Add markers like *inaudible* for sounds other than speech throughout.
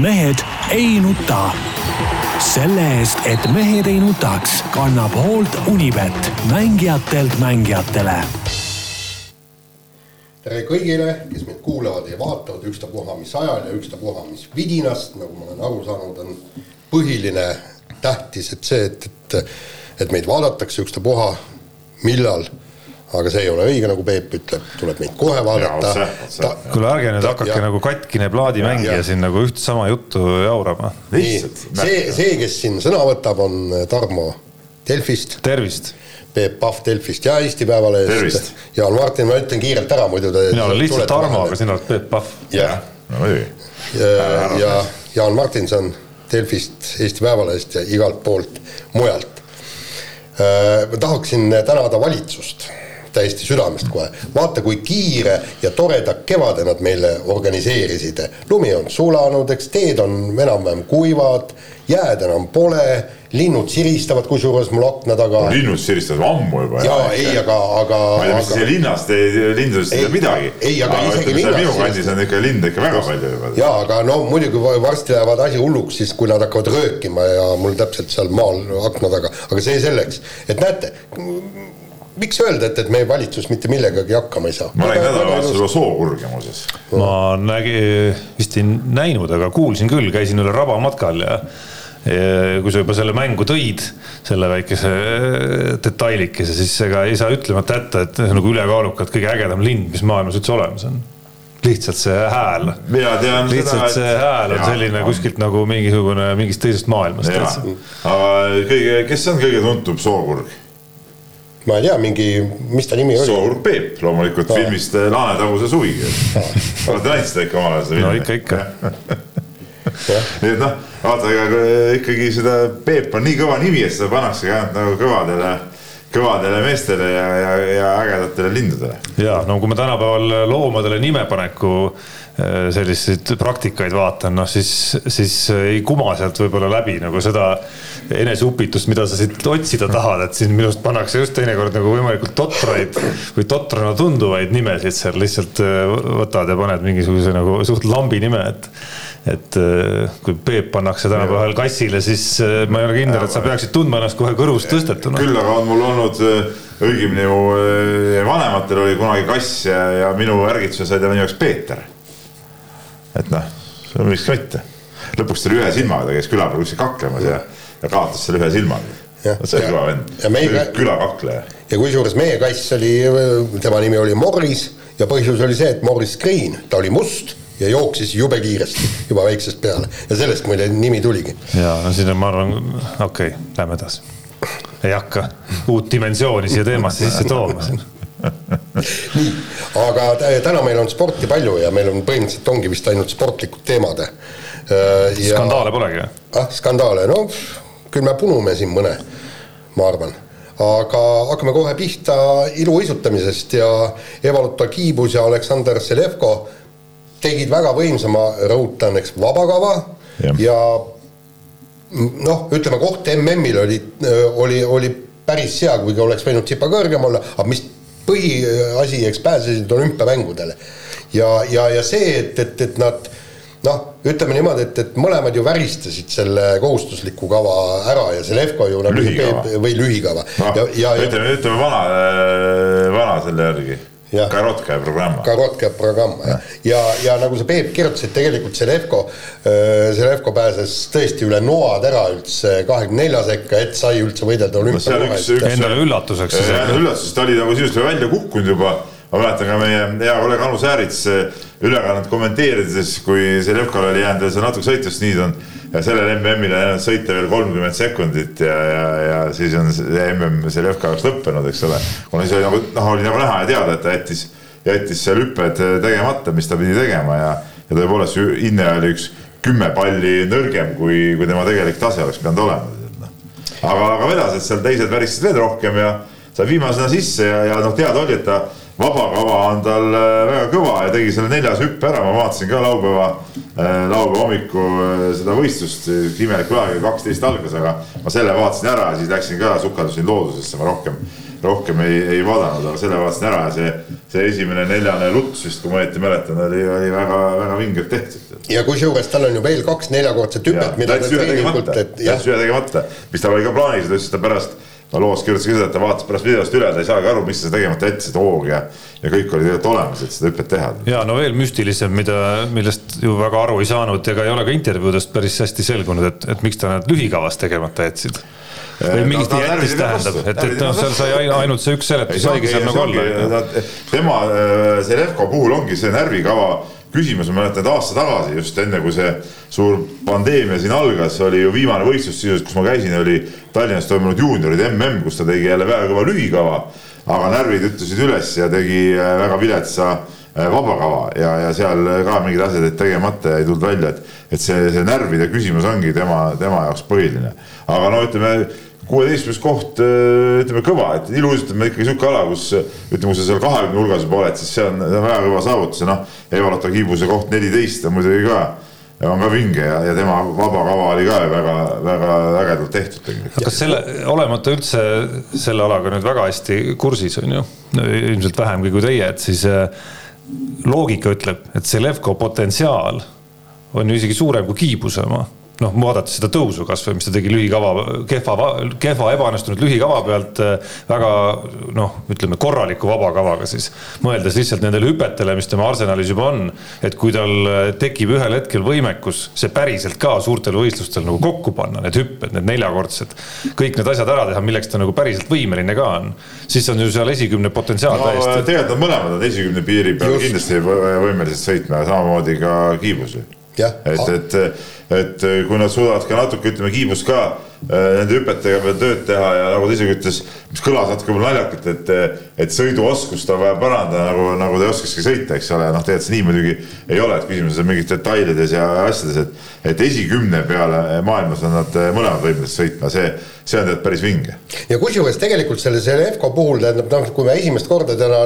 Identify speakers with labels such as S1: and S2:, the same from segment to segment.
S1: mehed ei nuta. selle eest, et mehed ei nutaks, kannab hoolt Unibet, mängijatelt mängijatele.
S2: tere kõigile, kes meid kuulavad ja vaatavad ükstapuha mis ajal ja ükstapuha mis vidinast, nagu ma olen aru saanud, on põhiline tähtis, et see, et, et, et meid vaadatakse ükstapuha millal aga see ei ole õige, nagu Peep ütleb, tuleb meid kohe vaadata.
S3: kuule, ärge nüüd hakake ja, nagu katkine plaadimängija siin nagu üht sama juttu jaurama.
S2: see, see, kes siin sõna võtab, on Tarmo Delfist.
S3: tervist.
S2: Peep Pahv Delfist ja Eesti Päevalehest. Jaan Martin, ma ütlen kiirelt ära, muidu te.
S3: mina olen lihtsalt Tarmo, aga sina oled Peep Pahv.
S2: jah, no muidugi. ja, ja Jaan Martinson Delfist, Eesti Päevalehest ja igalt poolt mujalt. Äh, ma tahaksin tänada valitsust täiesti südamest kohe. vaata, kui kiire ja toreda kevade nad meile organiseerisid. lumi on sulanud, eks teed on enam-vähem kuivad, jääd enam pole, linnud siristavad, kusjuures mul akna taga.
S4: linnud siristavad ammu juba.
S2: jaa, ei, aga, aga.
S4: ma ei tea, mis aga... linnast ei, lindudest ei tea midagi.
S2: ei, aga, aga isegi linnas.
S4: minu kandis on ikka linde ikka väga palju juba.
S2: jaa, aga no muidugi varsti lähevad asi hulluks, siis kui nad hakkavad röökima ja mul täpselt seal maal akna taga, aga see selleks, et näete miks öelda, et, et meie valitsus mitte millegagi hakkama ei saa?
S4: ma nägin nädalavahetusel juba sookurge muuseas.
S3: ma nägin, vist ei näinud, aga kuulsin küll, käisin üle raba matkal ja Ja kui sa juba selle mängu tõid, selle väikese detailikese, siis ega ei saa ütlemata jätta, et see on nagu ülekaalukalt kõige ägedam lind, mis maailmas üldse olemas on lihtsalt see hääl.
S4: mina tean
S3: lihtsalt seda, et... see hääl on ja, selline on. kuskilt nagu mingisugune mingist teisest maailmast.
S4: aga kõige, kes on kõige tuntum sookurg?
S2: Ma ei tea, mingi, mis ta nimi oli?
S4: Sour Peep loomulikult no. filmist eh, Laanetaguse suvi. olete näinud seda ikka omal ajal seda
S3: filmi? no ikka, ikka
S4: nii et noh, vaata, ega ikkagi seda Peep on nii kõva nimi, et seda pannakse ka nagu kõvadele kõvadele meestele ja, ja, ja ägedatele lindudele.
S3: ja no kui ma tänapäeval loomadele nimepaneku äh, selliseid praktikaid vaatan, noh siis, siis ei kuma sealt võib-olla läbi nagu seda eneseupitust, mida sa siit otsida tahad, et siin minu arust pannakse just teinekord nagu võimalikult totraid või totrana tunduvaid nimesid seal lihtsalt äh, võtad ja paned mingisuguse nagu suht lambi nime, et et äh, kui Peep pannakse tänapäeval kassile, siis äh, ma ei ole kindel, et sa peaksid tundma ennast kohe kõrvust tõstetuna.
S4: küll aga on mul olnud, äh, õigemini mu vanematel oli kunagi kass ja, ja minu ärgituse sai tema nimeks Peeter. Et noh, miks ka mitte. lõpuks tuli ühe silmaga, ta käis küla peal kuskil kaklemas ja, ja kaotas selle ühe silma. vot see oli kõva vend, külakakleja.
S2: ja kusjuures meie kass oli, tema nimi oli Morris ja põhjus oli see, et Morris Green, ta oli must ja jooksis jube kiiresti juba väiksest peale ja sellest muide nimi tuligi.
S3: ja no siin on, ma arvan, okei okay,, lähme edasi. ei hakka uut dimensiooni siia teemasse sisse tooma siin
S2: nii, aga täna meil on sporti palju ja meil on põhimõtteliselt ongi vist ainult sportlikud teemad.
S3: Äh, ja... skandaale polegi või?
S2: ah, skandaale, no küll me punume siin mõne, ma arvan aga hakkame kohe pihta iluuisutamisest ja Eva-Lotta Kiibus ja Aleksandr Selevko tegid väga võimsa, ma rõhutan, eks, vabakava ja, ja noh, ütleme koht MM-il oli, oli, oli päris hea, kuigi oleks võinud tsipa kõrgem olla, aga mis põhiasi, eks pääsesid olümpiamängudele. ja, ja, ja see, et, et, et nad noh, ütleme niimoodi, et, et mõlemad ju väristasid selle kohustusliku kava ära ja see Levko ju nagu
S4: lühikava.
S2: või lühikava
S4: no,. ütleme, ütleme vana, vana selle järgi Karotka programm.
S2: Karotka programm ja, ja, ja nagu sa Peep kirjutasid, tegelikult Selevko, Selevko pääses tõesti üle noatera üldse kahekümne nelja sekka, et sai üldse võidelda olümpiakohast.
S3: Endale üllatuseks.
S4: Üllatuseks, ta oli nagu sisuliselt välja kukkunud juba ma mäletan ka meie hea kolleeg Anu Säärits ülekannet kommenteerides, kui Selevkal oli jäänud veel see natuke sõitust niidunud ja sellel MM-il on jäänud sõita veel kolmkümmend sekundit ja, ja, ja siis on see MM Selevka jaoks lõppenud, eks ole. kuna siis oli nagu noh, oli nagu näha ja teada, et ta jättis, jättis seal hüpped tegemata, mis ta pidi tegema ja, ja tõepoolest Inne oli üks kümme palli nõrgem, kui, kui tema tegelik tase oleks pidanud olema. Noh. aga, aga vedas, et seal teised väristasid veel rohkem ja sai viimasena sisse ja, ja noh, teada oli, et ta vabakava on tal äh, väga kõva ja tegi selle neljas hüppe ära, ma vaatasin ka laupäeva, laupäeva hommikul äh, seda võistlust, imelikul ajal kell kaksteist algas, aga ma selle vaatasin ära ja siis läksin ka, sukeldusin loodusesse, ma rohkem, rohkem ei, ei vaadanud, aga selle vaatasin ära ja see, see esimene neljane luts vist, kui ma õieti mäletan, oli, oli väga-väga vingelt tehtud
S2: ja kusjuures tal on ju veel kaks neljakordset hüpet, mida
S4: ta treeningult, et jah. ühe tegemata, mis tal oli ka plaanis, ta ütles, et ta pärast no loos kirjutas ka seda, et ta vaatas pärast videost üle, ta ei saagi aru, miks ta tegemata jättis, et hoog ja, ja kõik oli tegelikult olemas, et seda hüpet teha.
S3: ja no veel müstilisem, mida, millest ju väga aru ei saanud ka ei ole ka intervjuudest päris hästi selgunud, et, et miks ta need lühikavas tegemata jätsid või mingit no, jättis tähendab, et, et noh, seal sai ainult see üks seletus saigi seal nagu olla.
S4: tema, äh, see Levko puhul ongi see närvikava küsimus, ma mäletan, et aasta tagasi just enne, kui see suur pandeemia siin algas, oli ju viimane võistlus sisuliselt, kus ma käisin, oli Tallinnas toimunud juunioride mm, kus ta tegi jälle väga kõva lühikava, aga närvid ütlesid üles ja tegi äh, väga viletsa äh, vabakava ja, ja seal ka mingid asjad jäid tegemata ja ei tulnud välja, et, et see, see närvide küsimus ongi tema, tema jaoks põhiline. aga no ütleme kuueteistkümnes koht, äh, ütleme kõva, et iluuisutamine ikkagi sihuke ala, kus ütleme, kui sa seal kahekümne hulgas juba oled, siis see on, on väga kõva saavutus ja noh, Eva-Lotta Kiibuse koht neliteist on muidugi ka on ka vinge ja, ja tema vaba kava oli ka väga-väga ägedalt tehtud tegelikult.
S3: kas selle, olemata üldse selle alaga nüüd väga hästi kursis on ju, ilmselt vähemgi kui teie, et siis äh, loogika ütleb, et see Levko potentsiaal on ju isegi suurem kui Kiibuse oma noh, vaadates seda tõusu kasvõi, mis ta tegi lühikava, kehva, kehva ebaõnnestunud lühikava pealt äh, väga noh, ütleme korraliku vabakavaga siis. mõeldes lihtsalt nendele hüpetele, mis tema arsenalis juba on, et kui tal äh, tekib ühel hetkel võimekus see päriselt ka suurtel võistlustel nagu kokku panna, need hüpped, need neljakordsed, kõik need asjad ära teha, milleks ta nagu päriselt võimeline ka on, siis on ju seal esikümne potentsiaal
S4: no, täiesti. tegelikult nad mõlemad on esikümne piiri peal kindlasti võimelised sõitma, samamoodi ka Kiibus ju. Et, et et eh, kui nad suudavad ka natuke, ütleme, kiibust ka äh, nende hüpetega veel tööd teha ja nagu ta isegi ütles, mis kõlas natuke naljakalt, et, et sõiduoskust on vaja parandada, nagu, nagu ta ei oskakski sõita, eks ole, noh, tegelikult see nii muidugi ei ole, et küsimus on mingis detailides ja asjades, et, et esikümne peale maailmas on nad mõlemad võimelised sõitma, see, see on tegelikult päris vinge.
S2: ja kusjuures tegelikult selle Zelevko puhul tähendab noh, kui ma esimest korda teda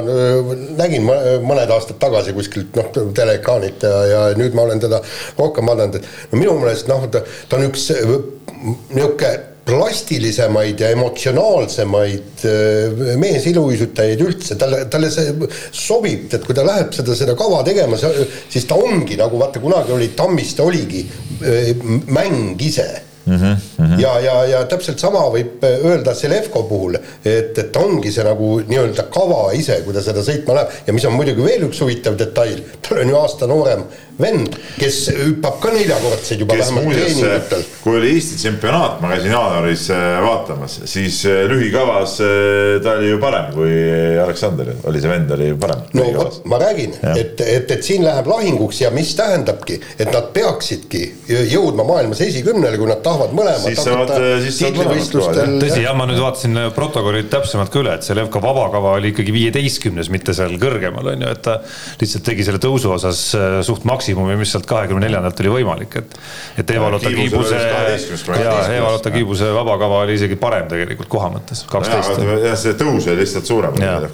S2: nägin mõned aastad tagasi kuskilt noh, teleekraanilt ja, ja nüüd ma olen teda rohkem vaadanud, et no minu meelest noh, ta, ta on üks niisugune plastilisemaid ja emotsionaalsemaid äh, meesiluuisutajaid üldse, talle, talle see sobib, et kui ta läheb seda, seda kava tegema, siis ta ongi nagu vaata, kunagi oli Tammiste oligi mäng ise Mm -hmm, mm -hmm. ja, ja, ja täpselt sama võib öelda Selevko puhul, et, et ongi see nagu nii-öelda kava ise, kui ta seda sõitma läheb ja mis on muidugi veel üks huvitav detail, tal on ju aasta noorem vend, kes hüppab ka neljakordseid juba kes vähemalt treeningutel.
S4: kui oli Eesti tsempionaat, ma käisin jaanuaris äh, vaatamas, siis äh, lühikavas ta oli ju parem kui Aleksander, oli see vend oli parem.
S2: no vot, ma räägin, et, et, et siin läheb lahinguks ja mis tähendabki, et nad peaksidki jõudma maailmas esikümnele, kui nad tahavad mõlemad
S4: siis saavad, siis saavad
S3: mõlemad tõsi, jah, ma nüüd vaatasin protokollid täpsemalt ka üle, et see Levka vabakava oli ikkagi viieteistkümnes, mitte seal kõrgemal on ju, et ta lihtsalt tegi selle tõusu osas suht maksimaalselt maksimumi, mis sealt kahekümne neljandalt oli võimalik, et. et Eva-Lotta Kiibuse ja Eva-Lotta Kiibuse vabakava oli isegi parem tegelikult koha mõttes, kaksteist.
S4: jah, see tõus oli lihtsalt suurem.
S2: jah,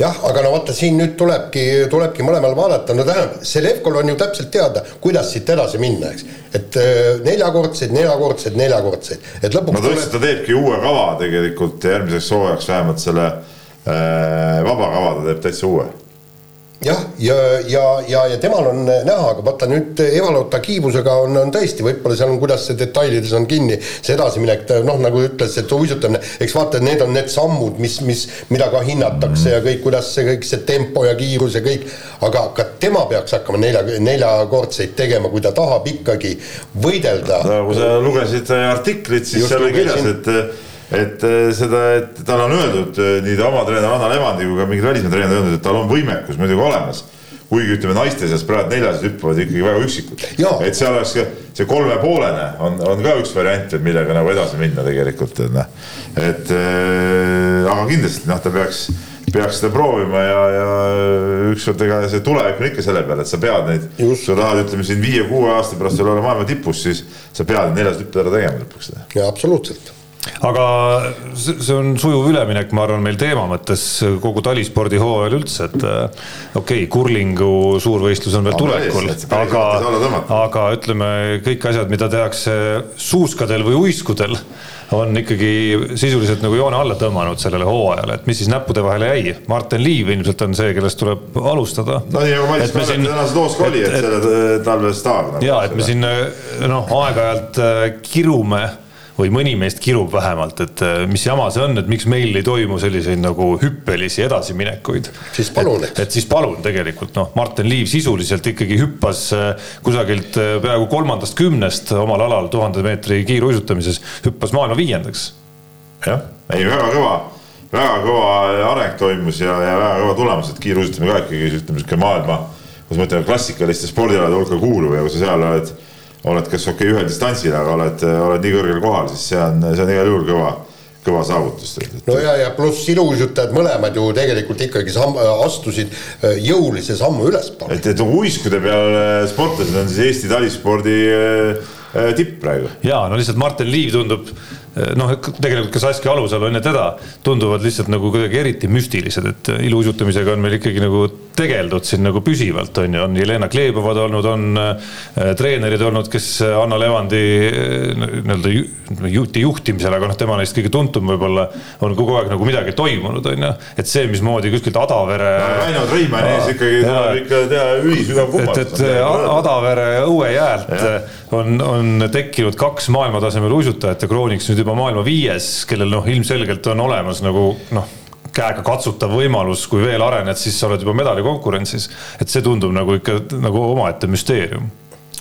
S2: aga no vaata, siin nüüd tulebki, tulebki mõlemal vaadata, no tähendab, Selevkol on ju täpselt teada, kuidas siit edasi minna, eks. et äh, neljakordseid, neljakordseid, neljakordseid, et lõpuks.
S4: no ta ütles, et ta teebki uue kava tegelikult järgmiseks hooajaks vähemalt selle äh, vabakava ta teeb täitsa uue
S2: jah, ja, ja, ja, ja temal on näha, aga vaata nüüd Eva-Lotta Kiibusega on, on tõesti, võib-olla seal on, kuidas see detailides on kinni, see edasiminek, noh, nagu ütles, et uisutamine, eks vaata, need on need sammud, mis, mis, mida ka hinnatakse mm. ja kõik, kuidas see kõik see tempo ja kiirus ja kõik, aga ka tema peaks hakkama nelja, neljakordseid tegema, kui ta tahab ikkagi võidelda.
S4: kui sa lugesid artiklit, siis seal oli kirjas, et et eh, seda, et talle on öeldud eh, nii ta oma treener Anna Levandi kui ka mingid välismaa treenerid on öeldud, et tal on võimekus muidugi olemas kuigi ütleme, naiste seas praegu neljased hüppavad ikkagi väga üksikud. et seal oleks see kolmepoolene on, on ka üks variant, et millega nagu edasi minna tegelikult, et noh. et äh, aga kindlasti noh, ta peaks, peaks seda proovima ja, ja ükskord ega see tulevik on ikka selle peale, et sa pead neid, kui sa tahad, ütleme siin viie-kuue aasta pärast veel olla maailma tipus, siis sa pead need neljased hüpped ära tegema lõpuks.
S2: jaa, absoluutselt
S3: aga see on sujuv üleminek, ma arvan, meil teema mõttes kogu talispordi hooajal üldse, et äh, okei okay,, kurlingu suurvõistlus on veel tulekul, aga aga ütleme, kõik asjad, mida tehakse suuskadel või uiskudel, on ikkagi sisuliselt nagu joone alla tõmmanud sellele hooajale, et mis siis näppude vahele jäi. Martin Liiv ilmselt on see, kellest tuleb alustada.
S4: no nii nagu Madis
S3: Et me
S4: Kallep
S3: siin-
S4: tänases loos ka oli, et selle äh, talve staar nagu.
S3: ja et me siin noh, aeg-ajalt äh, kirume või mõni meist kirub vähemalt, et äh, mis jama see on, et miks meil ei toimu selliseid nagu hüppelisi edasiminekuid.
S2: Siis palun, eks.
S3: et siis palun tegelikult noh, Martin Liiv sisuliselt ikkagi hüppas äh, kusagilt äh, peaaegu kolmandast kümnest omal alal tuhande meetri kiiruisutamises, hüppas maailma viiendaks.
S4: jah, ei väga kõva, väga kõva areng toimus ja, ja väga kõva tulemus, et kiiruisutamine ka ikkagi ütleme sihuke maailma, kus ma ütlen, klassikaliste spordialade hulka kuuluv ja kui sa seal oled, oled kas okei okay, ühel distantsil, aga oled, oled nii kõrgel kohal, siis see on, see on igal juhul kõva, kõva saavutus.
S2: no ja, ja pluss iluuisutajad mõlemad ju tegelikult ikkagi samm, astusid äh, jõulise sammu ülespoole.
S4: et, et uiskude peal äh, sportlased on siis Eesti talispordi äh, tipp praegu.
S3: ja no lihtsalt Martin Liiv tundub noh, tegelikult ka Saskia Alusalu enne teda tunduvad lihtsalt nagu kuidagi eriti müstilised, et iluuisutamisega on meil ikkagi nagu tegeldud siin nagu püsivalt on ju, on Jelena Kleebovad olnud, on äh, treenerid olnud, kes Anna Levandi äh, nii-öelda ju- juhti juhtimisel, aga noh, tema neist kõige tuntum võib-olla on kogu aeg nagu midagi toimunud, on ju. et see, mismoodi kuskilt Adavere.
S4: Väino Treimanni ees ikkagi tuleb ikka teha ühisügav
S3: et,
S4: kummardus.
S3: et A- Adavere õuejäält on, on tekkinud kaks maailmatasemel uisutajat ja krooniks nüüd juba maailma viies, kellel noh, ilmselgelt on olemas nagu noh, käega katsutav võimalus, kui veel arened, siis sa oled juba medalikonkurentsis. et see tundub nagu ikka nagu omaette müsteerium.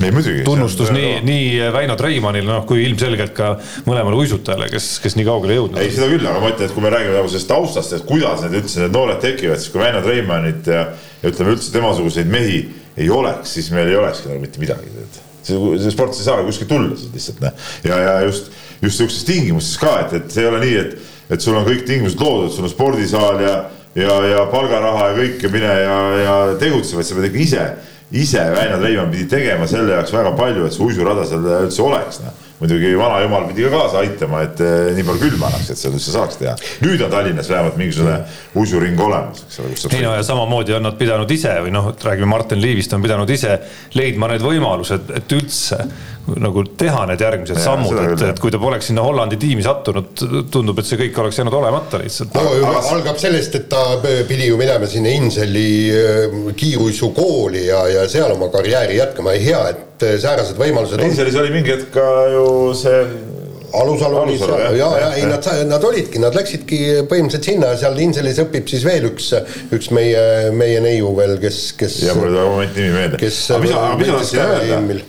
S4: ei muidugi.
S3: tunnustus nii, nii Väino Treimannile, noh kui ilmselgelt ka mõlemale uisutajale, kes, kes nii kaugele jõudnud
S4: ei,
S3: on.
S4: seda küll, aga ma ütlen, et kui me räägime nagu sellest taustast, et kuidas need üldse need noored tekivad, siis kui Väino Treimannit ja, ja ütleme üldse temasuguseid mehi ei oleks, siis meil ei olekski nagu mitte midagi. see, see sport ei saa kuskilt tulla siis lihtsalt noh. ja, ja just, just sihukestes tingimustes ka, et, et see ei ole nii, et, et sul on kõik tingimused loodud, sul on spordisaal ja, ja, ja palgaraha ja kõik ja mine ja, ja tegutse, vaid sa pead ikka ise, ise Väino Treimann pidi tegema selle jaoks väga palju, et see uisurada seal üldse oleks noh muidugi vanajumal pidi ka kaasa aitama, et eh, nii palju külma annaks, et seda üldse saaks teha. nüüd on Tallinnas vähemalt mingisugune uisuring olemas, eks ole,
S3: ei no ja samamoodi on nad pidanud ise või noh, räägime Martin Liivist, on pidanud ise leidma need võimalused, et üldse nagu teha need järgmised
S4: Jaa,
S3: sammud, et et kui ta poleks sinna Hollandi tiimi sattunud, tundub, et see kõik oleks jäänud olemata lihtsalt.
S2: no juba
S4: aga-
S2: algab sellest, et ta pidi ju minema sinna Inseli äh, kiiruisukooli ja, ja seal oma karjääri jätkama ja hea, et säärased võimalused on.
S4: Inselis oli mingi hetk ka ju see,
S2: Alusalu oli seal ja,
S4: jah,
S2: ja
S4: jah,
S2: ei
S4: jah.
S2: nad, nad olidki, nad läksidki põhimõtteliselt sinna ja seal Inselis õpib siis veel üks, üks meie, meie neiu veel, kes, kes.
S4: ja mul ei tule moment nimi meelde.
S2: kes
S4: mis, mis ma tahtsin öelda
S2: EM-il.,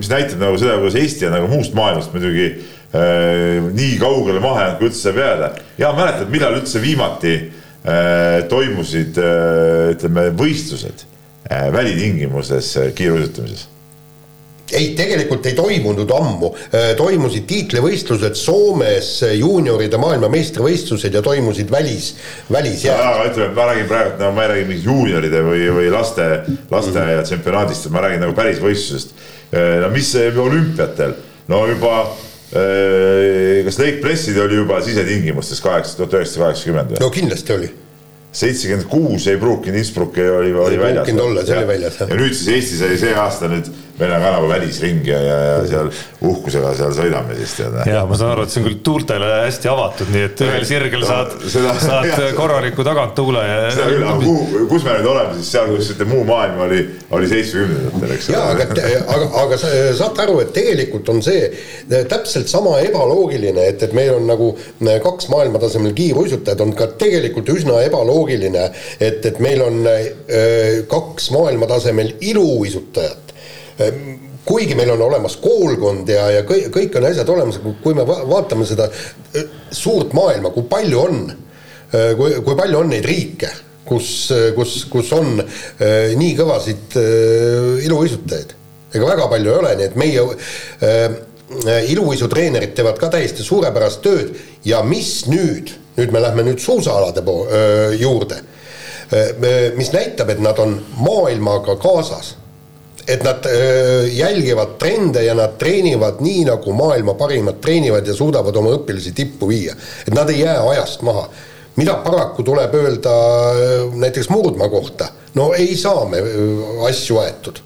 S4: mis näitab nagu seda, kuidas Eesti on nagu muust maailmast muidugi äh, nii kaugele maha jäänud, kui üldse saab jääda. ja mäletad, millal üldse viimati äh, toimusid äh, ütleme võistlused äh, välitingimustes äh, kiiruisutamises?
S2: ei, tegelikult ei toimunud ammu, toimusid tiitlivõistlused Soomes, juunioride maailmameistrivõistlused ja toimusid välis, välisjääd.
S4: aga ütleme, ma räägin praegu, no ma ei räägi mingist juunioride või, või laste, lasteaia tsempionaadist, ma räägin nagu päris võistlusest. no mis olümpiatel, no juba kas Placid oli juba sisetingimustes kaheksa, tuhat üheksasada kaheksakümmend või?
S2: no kindlasti oli.
S4: Seitsekümmend kuus ei pruukinud Innsbruck oli, oli
S2: Ei
S4: väljas.
S2: pruukinud olla, see oli väljas,
S4: ja nüüd siis Eestis oli see aasta nüüd, meil on ka nagu välisring ja, ja, ja seal uhkusega seal sõidame siis tead.
S3: ja ma saan aru, et see on küll tuultele hästi avatud, nii et ühel sirgel
S4: No,
S3: saad,
S4: seda-
S3: saad *laughs*
S4: jah.
S3: korraliku taganttuule
S4: seda küll, aga
S3: ja.
S4: kuhu, kus me nüüd oleme siis seal, kus ütleme muu maailm oli, oli seitsmekümnendatel, eks
S2: jaa, aga, aga, aga sa saate aru, et tegelikult on see täpselt sama ebaloogiline, et, et meil on nagu kaks maailmatasemel kiiruisutajat, on ka tegelikult üsna ebaloogiline, et, et meil on äh, kaks maailmatasemel iluuisutajat. Kuigi meil on olemas koolkond ja, ja kõik, kõik on asjad olemas, kui me va- vaatame seda äh, suurt maailma, kui palju on, kui, kui palju on neid riike kus, kus, kus on nii kõvasid iluuisutajaid. ega väga palju ei ole, nii et meie iluuisutreenerid teevad ka täiesti suurepärast tööd ja mis nüüd, nüüd me lähme nüüd suusaalade po- juurde, mis näitab, et nad on maailmaga kaasas. Et nad öö, jälgivad trende ja nad treenivad nii, nagu maailma parimad treenivad ja suudavad oma õpilasi tippu viia. et nad ei jää ajast maha. mida paraku tuleb öelda öö, näiteks Murdmaa kohta, no ei saa me öö, asju aetud.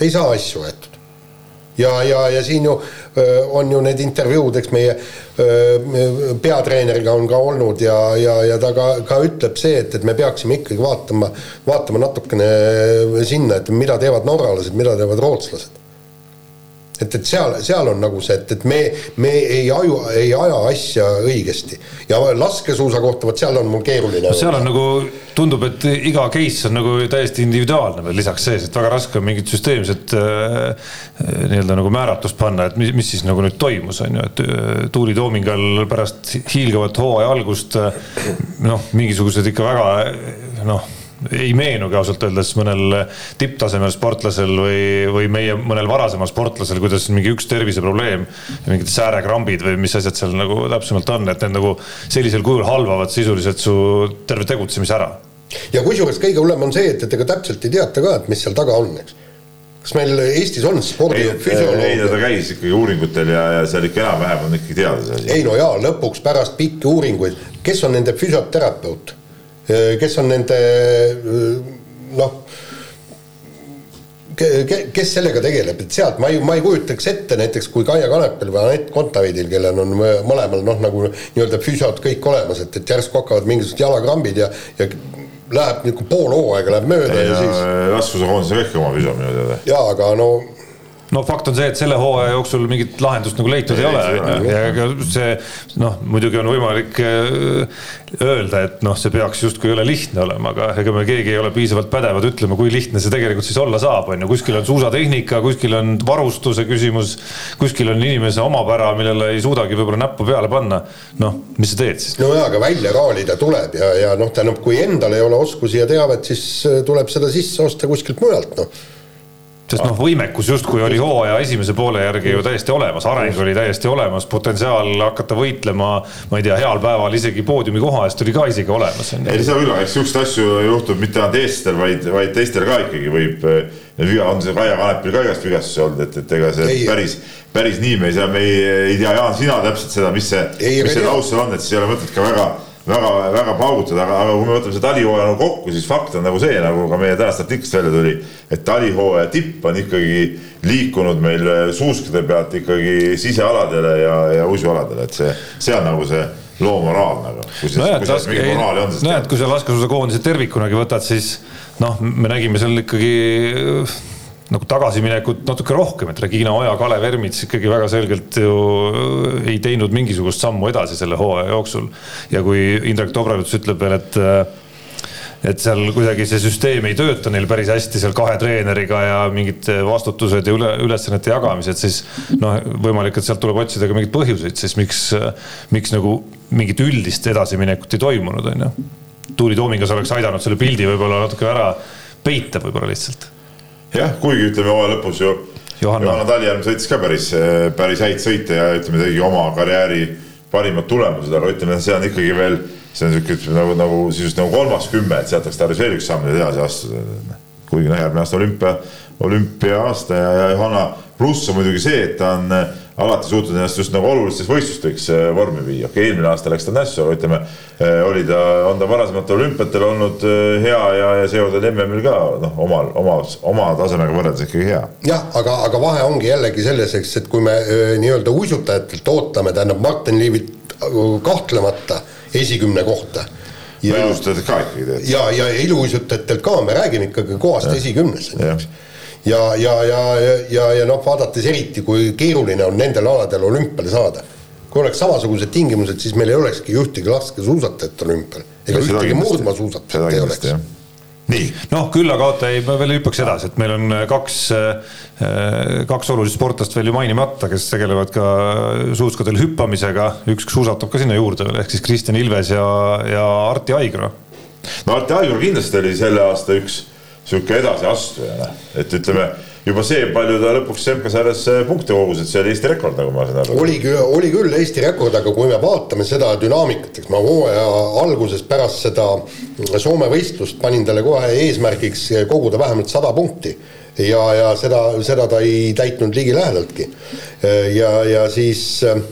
S2: ei saa asju aetud ja, ja, ja siin ju on ju need intervjuud, eks meie peatreeneriga on ka olnud ja, ja, ja ta ka, ka ütleb see, et, et me peaksime ikkagi vaatama, vaatama natukene sinna, et mida teevad norralased, mida teevad rootslased et, et seal, seal on nagu see, et, et me, me ei aju, ei aja asja õigesti. ja laskesuusa kohta, vot seal on mul keeruline
S3: no,. seal on nagu, tundub, et iga case on nagu täiesti individuaalne veel lisaks sees, et väga raske on mingit süsteemset äh, nii-öelda nagu määratlust panna, et mis, mis siis nagu nüüd toimus, on ju, et äh, Tuuli Toomingal pärast hiilgavat hooaja algust äh, noh, mingisugused ikka väga noh ei meenugi ausalt öeldes mõnel tipptasemel sportlasel või, või meie mõnel varasemal sportlasel, kuidas mingi üks terviseprobleem, mingid säärekrambid või mis asjad seal nagu täpsemalt on, et need nagu sellisel kujul halvavad sisuliselt su terve tegutsemise ära.
S2: ja kusjuures kõige hullem on see, et, et ega täpselt ei teata ka, et mis seal taga on, eks kas meil Eestis on spordifüsioloog?
S4: ei, ta käis ikkagi uuringutel ja, ja seal ikka enam-vähem on ikkagi teada see asi.
S2: ei no jaa, lõpuks pärast pikki uuringuid, kes on nende füsioterapeut? Kes on nende noh, kes sellega tegeleb, et sealt ma ei, ma ei kujutaks ette näiteks kui Kaia Kanepil või Anett Kontaveidil, kellel on mõlemal noh, nagu nii-öelda füsiod kõik olemas, et, et järsku hakkavad mingisugused jalakrambid ja, ja läheb niisugune pool hooaega läheb mööda ja, ja siis.
S4: raskusekoondise kõik oma füsio minu teada.
S2: jaa, aga no
S3: no fakt on see, et selle hooaja jooksul mingit lahendust nagu leitud ei, ei ole, on ju, ja ega see noh, muidugi on võimalik äh, öelda, et noh, see peaks justkui ole lihtne olema, aga ega me keegi ei ole piisavalt pädevad ütlema, kui lihtne see tegelikult siis olla saab, on ju, kuskil on suusatehnika, kuskil on varustuse küsimus, kuskil on inimese omapära, millele ei suudagi võib-olla näppu peale panna. noh, mis sa teed siis?
S2: no jaa, aga välja raalida tuleb ja, ja noh, tähendab, kui endal ei ole oskusi ja teavet, siis äh, tuleb seda sisse osta kuskilt mujalt, noh
S3: sest noh, võimekus justkui oli hooaja esimese poole järgi ju täiesti olemas, areng oli täiesti olemas, potentsiaal hakata võitlema, ma ei tea, heal päeval isegi poodiumi koha eest oli ka isegi olemas.
S4: ei, küll, aga eks siukseid asju juhtub mitte ainult eestlastel, vaid, vaid teistel ka ikkagi võib. viga on see Kaia Kanepil ka igast vigastusi olnud, et, et ega see ei, päris, päris nii me ei saa, me ei, ei tea, Jaan, sina täpselt seda, mis see, mis see taust seal on, et siis ei ole mõtet ka väga väga, väga paugutada, aga, aga kui me võtame selle talihooaja nagu kokku, siis fakt on nagu see, nagu ka meie tänasest artiklist välja tuli, et talihooaja tipp on ikkagi liikunud meil suuskade pealt ikkagi sisealadele ja, ja uisualadele, et see, see on nagu see loo moraal nagu.
S3: nojah, et kui sa laskesuusakoondise tervikunagi võtad, siis noh, me nägime seal ikkagi nagu tagasiminekut natuke rohkem, et Regina Oja, Kalev Ermits ikkagi väga selgelt ju ei teinud mingisugust sammu edasi selle hooaja jooksul. ja kui Indrek Dobrevits ütleb veel, et et seal kuidagi see süsteem ei tööta neil päris hästi seal kahe treeneriga ja mingid vastutused ja üle, ülesannete jagamised, siis noh, võimalik, et sealt tuleb otsida ka mingeid põhjuseid, siis miks, miks nagu mingit üldist edasiminekut ei toimunud, on ju. Tuuli Toomingas oleks aidanud selle pildi võib-olla natuke ära peita võib-olla lihtsalt
S4: jah, kuigi ütleme hooaja lõpus ju Johanna, Johanna Talijärv sõitis ka päris, päris häid sõite ja ütleme, tegi oma karjääri parimad tulemused, aga ütleme, see on ikkagi veel, see on sihuke nagu, nagu sisuliselt nagu kolmas kümme, et sealt oleks tarvis veel üks samm edasi astuda. kuigi noh, järgmine aasta olümpia, olümpia aasta ja, ja Johanna pluss on muidugi see, et ta on alati suutnud ennast just nagu olulistes võistlustes äh, vormi viia, okei okay,, eelmine aasta läks ta nässu, aga ütleme, äh, oli ta, on ta varasematel olümpiatel olnud äh, hea ja, ja seekord oli MM-il ka noh, omal, oma, oma tasemega võrreldes ikkagi hea.
S2: jah, aga, aga vahe ongi jällegi selles, eks, et kui me nii-öelda uisutajatelt ootame, tähendab Martin Liivit kahtlemata esikümne kohta.
S4: Ja iluuisutajatelt ka ikkagi
S2: tead. ja, ja iluuisutajatelt ka, me räägime ikkagi kohast esikümnes, eks ja, ja, ja, ja, ja noh, vaadates eriti, kui keeruline on nendel aladel olümpiale saada. kui oleks samasugused tingimused, siis meil ei olekski ühtegi laskesuusatajat olümpial ega ühtegi murdmaasuusatajat ei oleks
S3: nii. noh, küll aga oota, ei, ma veel hüppaks edasi, et meil on kaks, kaks olulist sportlast veel ju mainimata, kes tegelevad ka suuskadel hüppamisega, üks suusatab ka sinna juurde veel, ehk siis Kristjan Ilves ja, ja Arti Aigro.
S4: no Arti Aigro kindlasti oli selle aasta üks sihuke edasiastujana, et ütleme juba see, palju ta lõpuks MK-sarjas punkte kogus, et see oli Eesti rekord, nagu ma saan aru.
S2: oligi, oli küll Eesti rekord, aga kui me vaatame seda dünaamikat, eks ma hooaja alguses pärast seda Soome võistlust panin talle kohe eesmärgiks koguda vähemalt sada punkti ja, ja seda, seda ta ei täitnud ligilähedaltki. ja, ja siis Äh,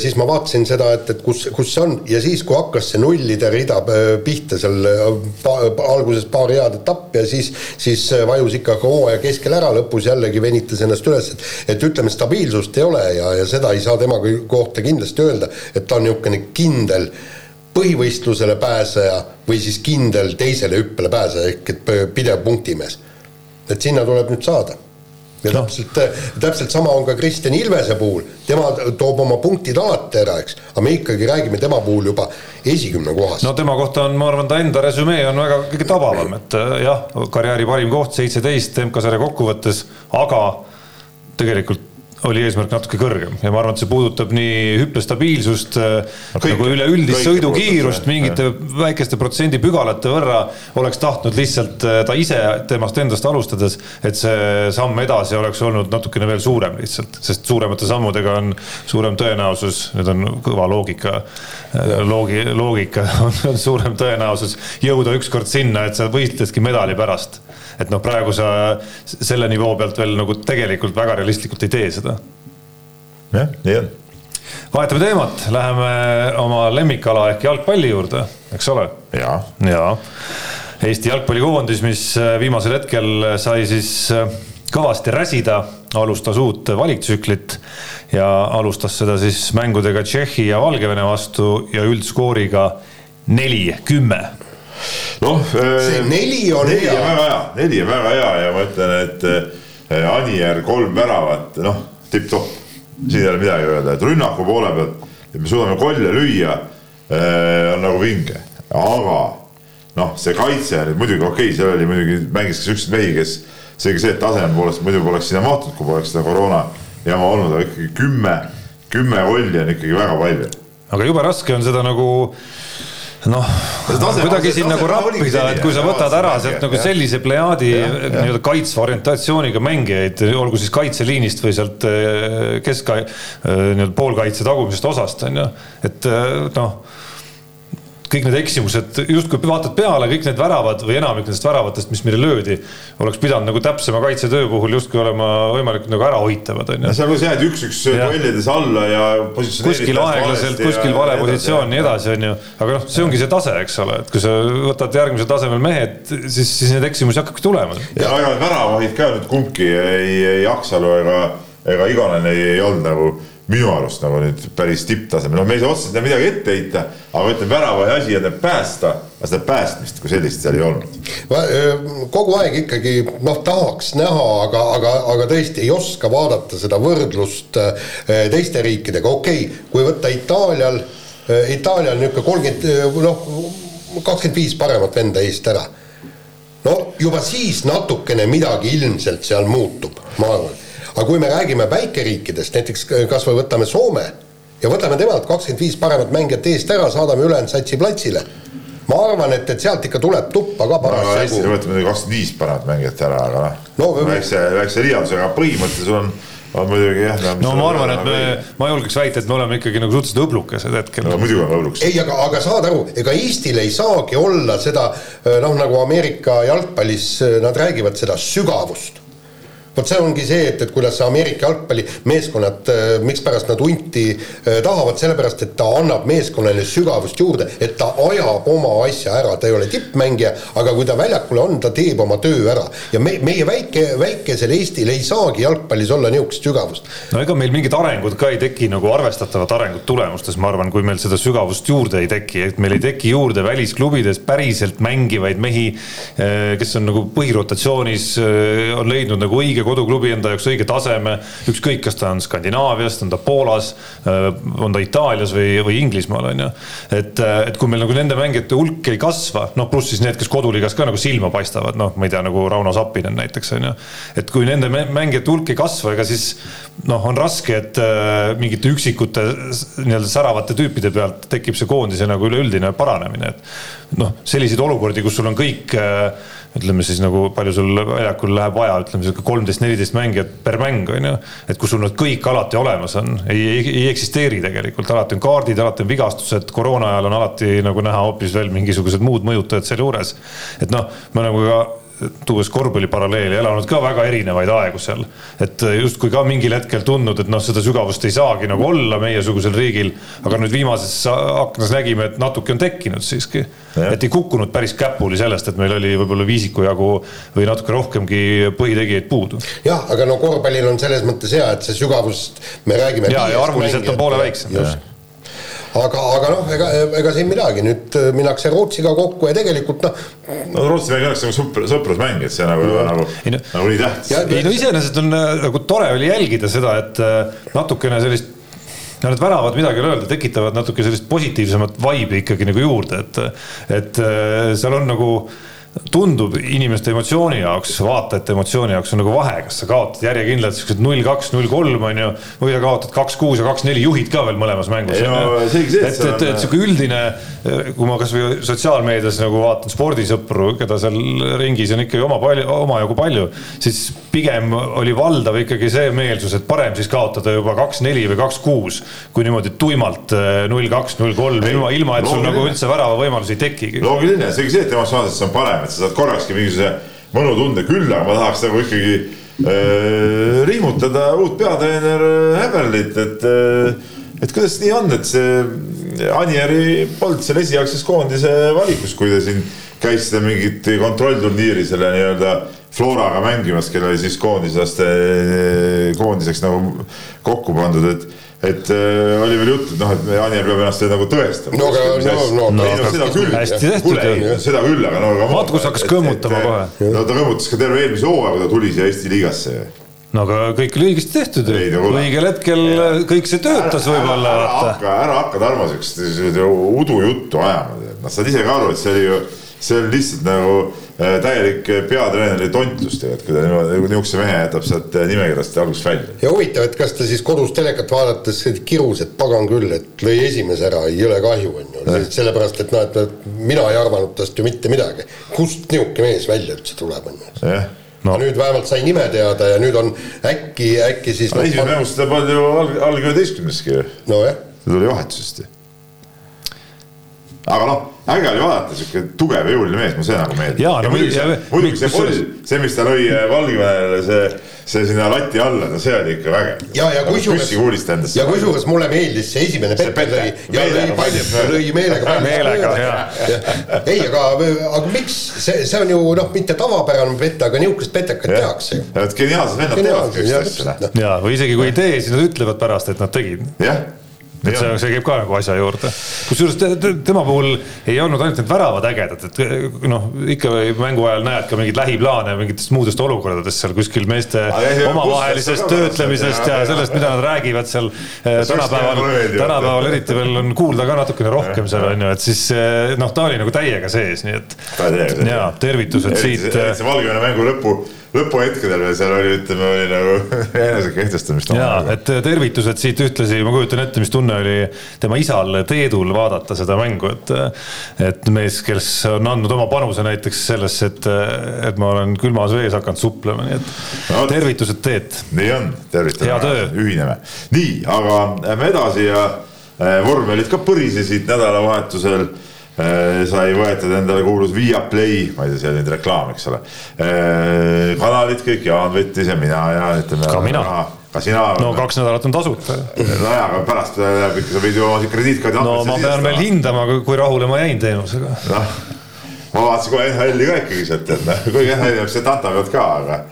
S2: siis ma vaatasin seda, et, et kus, kus see on. Ja siis, kui hakkas see nullide rida äh, pihta seal äh, pa, alguses paar head etappi ja siis, siis vajus ikka hooaja keskel ära, lõpus jällegi venitas ennast üles, et, et ütleme, stabiilsust ei ole ja, ja seda ei saa tema kohta kindlasti öelda, et ta on niisugune kindel põhivõistlusele pääseja või siis kindel teisele hüppele pääseja ehk et pidev punktimees. et sinna tuleb nüüd saada ja no. täpselt, täpselt sama on ka Kristjan Ilvese puhul, tema toob oma punktid alati ära, eks, aga me ikkagi räägime tema puhul juba esikümne kohast.
S3: no tema kohta on, ma arvan, ta enda resümee on väga kõige tabavam, et äh, jah, karjääri parim koht, seitseteist MK-sarja kokkuvõttes, aga tegelikult oli eesmärk natuke kõrgem. Ja ma arvan, et see puudutab nii hüppestabiilsust äh, nagu üleüldist sõidukiirust mingite väikeste protsendipügalate võrra oleks tahtnud lihtsalt äh, ta ise temast endast alustades, et see samm edasi oleks olnud natukene veel suurem lihtsalt, sest suuremate sammudega on suurem tõenäosus, nüüd on kõva loogika, äh, loogi, loogika *laughs* on, suurem tõenäosus jõuda ükskord sinna, et sa võistleski medali pärast et noh, praegu sa selle nivoo pealt veel nagu tegelikult väga realistlikult ei tee seda.
S4: jah, nii on.
S3: vahetame teemat, läheme oma lemmikala ehk jalgpalli juurde, eks ole?
S4: ja,
S3: ja.. Eesti jalgpallikoondis, mis viimasel hetkel sai siis kõvasti räsida, alustas uut valiktsüklit ja alustas seda siis mängudega Tšehhi ja Valgevene vastu ja üldskooriga neli, kümme
S4: noh.
S2: see äh, neli on
S4: neli hea. väga hea, neli on väga hea ja ma ütlen, et äh, Anier kolm väravat, noh, tipp-topp. siin ei ole midagi öelda, et rünnaku poole pealt, et me suudame kolle lüüa, äh, on nagu vinge, aga noh, see kaitse nüüd muidugi okei okay,, seal oli muidugi mängis ka siukseid mehi, kes seega see, et taseme poolest muidu poleks sinna mahtunud, kui poleks seda koroona jama olnud, aga ikkagi kümme, kümme kolli on ikkagi väga palju.
S3: aga jube raske on seda nagu noh, kuidagi siin nagu rappida, et kui sa võtad ära sealt nagu sellise plejaadi nii-öelda kaitsva orientatsiooniga mängijaid, olgu siis kaitseliinist või sealt eh, kesk, eh, nii-öelda poolkaitse tagumisest osast on ju, et eh, noh kõik need eksimused, justkui vaatad peale, kõik need väravad või enamik nendest väravatest, mis meile löödi, oleks pidanud nagu täpsema kaitsetöö puhul justkui olema võimalikult nagu ärahoitavad, on ju.
S4: seal jääd üks-üks duellides alla ja
S3: kuskil aeglaselt, kuskil vale positsioon, nii edasi, on ju. aga noh, see ongi see tase, eks ole, et kui sa võtad järgmisel tasemel mehed, siis, siis neid eksimusi hakkabki tulema.
S4: ja ega väravahid ka nüüd kumbki ei, ei Aksalu ega, ega Igonen ei, ei olnud nagu minu arust nagu nüüd päris tipptasemel, noh, me ei saa otseselt midagi ette heita, aga ütleme, värava asi on päästa, aga seda päästmist kui sellist seal ei olnud.
S2: kogu aeg ikkagi noh, tahaks näha, aga, aga, aga tõesti ei oska vaadata seda võrdlust teiste riikidega, okei okay,, kui võtta Itaalial, Itaalial niisugune kolmkümmend, noh, kakskümmend viis paremat venda eest ära. no juba siis natukene midagi ilmselt seal muutub, ma arvan aga kui me räägime väikeriikidest, näiteks kas või võtame Soome ja võtame temalt kakskümmend viis paremat mängijat eest ära, saadame ülejäänud satsi platsile. ma arvan, et, et sealt ikka tuleb tuppa ka
S4: parasjagu no,. hästi, võtame kakskümmend viis paremat mängijat ära, aga noh no, väikse, väikse liialdusega, põhimõtteliselt sul on on muidugi jah.
S3: no ma arvan, et me, ma julgeks väita, et me oleme ikkagi nagu suhteliselt õblukesed hetkel.
S4: no muidugi oleme õblukesed.
S2: ei, aga, aga saad aru, ega Eestil ei saagi olla seda noh, nagu Ameerika jalgpallis nad räägivad seda sügavust vot see ongi see, et, et kuidas Ameerika jalgpallimeeskonnad, äh, mikspärast nad hunti äh, tahavad, sellepärast et ta annab meeskonnale sügavust juurde, et ta ajab oma asja ära, ta ei ole tippmängija, aga kui ta väljakul on, ta teeb oma töö ära. ja me, meie väike, väikesel Eestil ei saagi jalgpallis olla niisugust sügavust.
S3: no ega meil mingit arengut ka ei teki nagu arvestatavat arengut tulemustes, ma arvan, kui meil seda sügavust juurde ei teki, et meil ei teki juurde välisklubides päriselt mängivaid mehi, äh, kes on nagu põhirotatsioonis, on leidnud nagu õige koduklubi enda jaoks õige taseme, ükskõik, kas ta on Skandinaaviast, on ta Poolas, äh, on ta Itaalias või, või Inglismaal, on ju. et, äh, et kui meil nagu nende mängijate hulk ei kasva, noh, pluss siis need, kes koduliigas ka nagu silma paistavad, noh, ma ei tea, nagu Rauno Sappinen näiteks, on ju. et kui nende mängijate hulk ei kasva, ega siis noh, on raske, et äh, mingite üksikute nii-öelda säravate tüüpide pealt tekib see koondise nagu üleüldine paranemine, et noh, selliseid olukordi, kus sul on kõik äh, ütleme siis nagu palju sul väljakul läheb vaja, ütleme sihuke kolmteist, neliteist mängijat per mäng on ju. et kui sul nad kõik alati olemas on, ei, ei, ei eksisteeri tegelikult, alati on kaardid, alati on vigastused, koroona ajal on alati nagu näha hoopis veel mingisugused muud mõjutajad sealjuures. et noh, me oleme ka tuues korvpalliparalleeli, elanud ka väga erinevaid aegu seal. et justkui ka mingil hetkel tundnud, et noh, seda sügavust ei saagi nagu olla meiesugusel riigil. aga nüüd viimases aknas nägime, et natuke on tekkinud siiski. et ei kukkunud päris käpuli sellest, et meil oli võib-olla viisiku jagu või natuke rohkemgi põhitegijaid puudu.
S2: jah, aga no korvpallil on selles mõttes hea, et see sügavust, me räägime.
S3: ja, ja arvuliselt on poole väiksem
S2: aga, aga noh, ega, ega siin midagi, nüüd äh, minnakse Rootsiga kokku ja tegelikult noh.
S4: no Rootsi mäng oleks nagu sõpr, sõprusmäng, et see nagu, nagu, no, nagu nii tähtis.
S3: ei no iseenesest on äh, nagu tore oli jälgida seda, et äh, natukene sellist no need väravad, midagi ei ole öelda, tekitavad natuke sellist positiivsemat vibe'i ikkagi nagu juurde, et, et seal on nagu tundub inimeste emotsiooni jaoks, vaatajate emotsiooni jaoks on nagu vahe, kas sa kaotad järjekindlalt siuksed null, kaks, null, kolm on ju, või sa kaotad kaks, kuus ja kaks, neli, juhid ka veel mõlemas mängus.
S4: et,
S3: et, et, et sihuke üldine, kui ma kasvõi sotsiaalmeedias nagu vaatan spordisõpru, keda seal ringis on ikkagi oma palju, omajagu palju, siis pigem oli valdav ikkagi see meelsus, et parem siis kaotada juba kaks, neli või kaks, kuus, kui niimoodi tuimalt eh, null, kaks, null, kolm, ilma, ilma, et sul nagu üldse värava võimalusi ei tekigi.
S4: loogiline, seegi see, et emotsionaalselt see on parem vähem, et sa saad korrakski mingisuguse mõnutunde, küll aga ma tahaks nagu ikkagi äh, riimutada uut peatreener Häberlit, et äh, et kuidas nii on, et see Anieri polnud seal esialgses koondise valikus, kui ta siin käis seda mingit kontrollturniiri selle nii-öelda Floraga mängimas, kelle siis koondislaste koondiseks nagu kokku pandud, et et äh, oli veel juttu, et noh, et Anier peab ennast nagu tõestama.
S2: no aga no, no,
S4: no, ei, no seda küll, seda küll, aga no aga
S3: Matkus hakkas kõmmutama kohe.
S4: no ta kõmmutas ka terve eelmise hooaja, kui ta tuli siia Eesti liigasse
S3: no aga kõik oli õigesti tehtud ju, õigel hetkel ja. kõik see töötas võib-olla.
S4: ära hakka, ära hakka Tarmo siukest udujuttu ajama, noh, sa saad ise ka aru, et see oli ju see on lihtsalt nagu täielik peatreeneri tontlus tegelikult, kui ta niisuguse mehe jätab sealt äh, nimekirjast algusest välja.
S2: ja huvitav, et kas ta siis kodus telekat vaadates kirus, et pagan küll, et lõi esimese ära, jõle kahju on ju, sellepärast et noh, et mina ei arvanud tast ju mitte midagi. kust niisugune mees välja üldse tuleb, on ju. No. nüüd vähemalt sai nime teada ja nüüd on äkki, äkki siis.
S4: Esimene mängus ta polnud ju alg-, alg üheteistkümneski ju.
S2: nojah.
S4: ta tuli vahetusest ju. Aga noh äge oli vaadata, sihuke tugev ja jõuline mees, mulle see nagu meeldib.
S3: ja, no
S4: muidugi see, muidugi see poll, see, mis ta lõi äh, Valgevenele, see, see sinna lati alla, no see oli ikka vägev.
S2: ja, ja kusjuures, ja kusjuures mulle meeldis see esimene Pepe lõi, ja lõi palju, lõi meelega palju.
S3: meelega, jaa.
S2: ei, aga, aga miks, see, see on ju noh, mitte tavapärane pete, aga nihukest petekat tehakse ju.
S4: et geniaalsed vennad teevadki üksteist.
S3: ja, või isegi kui ei tee, siis nad ütlevad pärast, et nad tegid.
S4: jah
S3: et see, see käib ka nagu asja juurde. kusjuures te, te, tema puhul ei olnud ainult need väravad ägedad, et noh, ikka mängu ajal näed ka mingeid lähiplaane mingitest muudest olukordadest seal kuskil meeste omavahelisest töötlemisest ja sellest, mida nad räägivad seal eh, tänapäeval, tänapäeval eriti veel on kuulda ka natukene rohkem seal on ju, et siis eh, noh, ta oli nagu täiega sees, nii et. ja tervitused siit.
S4: see Valgevene mängu lõpu lõpuhetkedel veel seal oli, ütleme, oli nagu *laughs* enesekehtestamist.
S3: ja, et tervitused siit ühtlasi, ma kujutan ette, mis tunne oli tema isal Teedul vaadata seda mängu, et et mees, kes on andnud oma panuse näiteks sellesse, et, et ma olen külmas vees hakanud suplema, nii et no, tervitused Teet.
S4: nii on, tervitame. ühineme. nii, aga lähme edasi ja äh, vormelid ka põrisesid nädalavahetusel Äh, sai võetud endale kuulus Viaplay, ma ei tea, see oli nüüd reklaam, eks ole. Äh, kanalid kõik, Jaan võttis ja mina ja ütleme.
S3: ka mina.
S4: ka sina.
S3: no kaks nädalat on tasuta.
S4: nojah, aga pärast läheb ikka, sa võid ju oma krediitkaardi.
S3: no ma pean veel hindama, kui rahule ma jäin teenusega.
S4: noh, ma vaatasin kohe NHL-i ka ikkagi sealt, et noh, kuigi NHL-i jaoks sealt antavad ka, aga,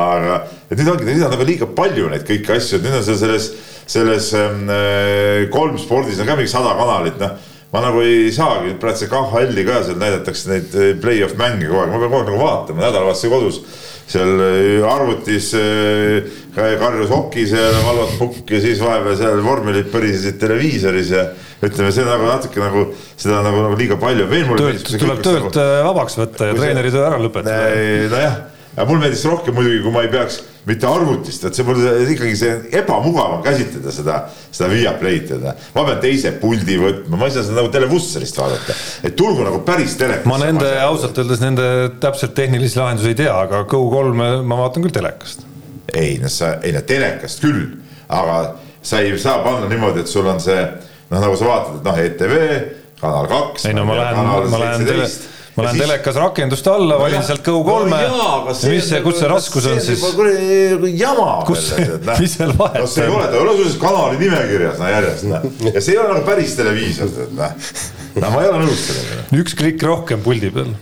S4: aga et nüüd ongi, nüüd on nagu liiga palju neid kõiki asju, et nüüd on selles, selles ähm, kolm spordis on ka mingi sada kanalit, noh ma nagu ei saagi, praegu see KHL-i ka seal näidatakse neid eh, play-off mänge kogu aeg, ma pean kogu aeg nagu vaatama nädalavahetuse kodus. seal eh, arvutis eh, karjus hokis ja valvat pukk ja siis vahepeal seal vormelid põrisesid televiisoris ja ütleme, see nagu natuke nagu seda nagu, nagu liiga palju.
S3: töölt, tuleb töölt nagu, vabaks võtta ja treeneri töö ära lõpetada.
S4: nojah aga mulle meeldis rohkem muidugi, kui ma ei peaks mitte arvutist, et see mul ikkagi see ebamugav on käsitleda seda, seda Viaplay'd, tead. ma pean teise puldi võtma, ma ei saa seda nagu televusserist vaadata, et tulgu nagu päris telekas.
S3: ma nende ausalt öeldes nende täpselt tehnilisi lahendusi ei tea, aga Go3-e ma vaatan küll telekast.
S4: ei noh, sa, ei no telekast küll, aga sa ei saa panna niimoodi, et sul on see noh, nagu sa vaatad, et noh, ETV, Kanal kaks.
S3: ei no ma lähen, ma lähen tele ma lähen telekas rakenduste alla, valin sealt Go3-e ja mis see, kus see raskus on siis?
S4: kuradi jama.
S3: Kus see- mis seal vahet
S4: no see ei
S3: on?
S4: ole, ta ei ole sul kanali nimekirjas no järjest, noh. ja see ei ole nagu päris televiisor, tead, noh. no ma ei ole nõus sellega.
S3: üks klikk rohkem puldi peal.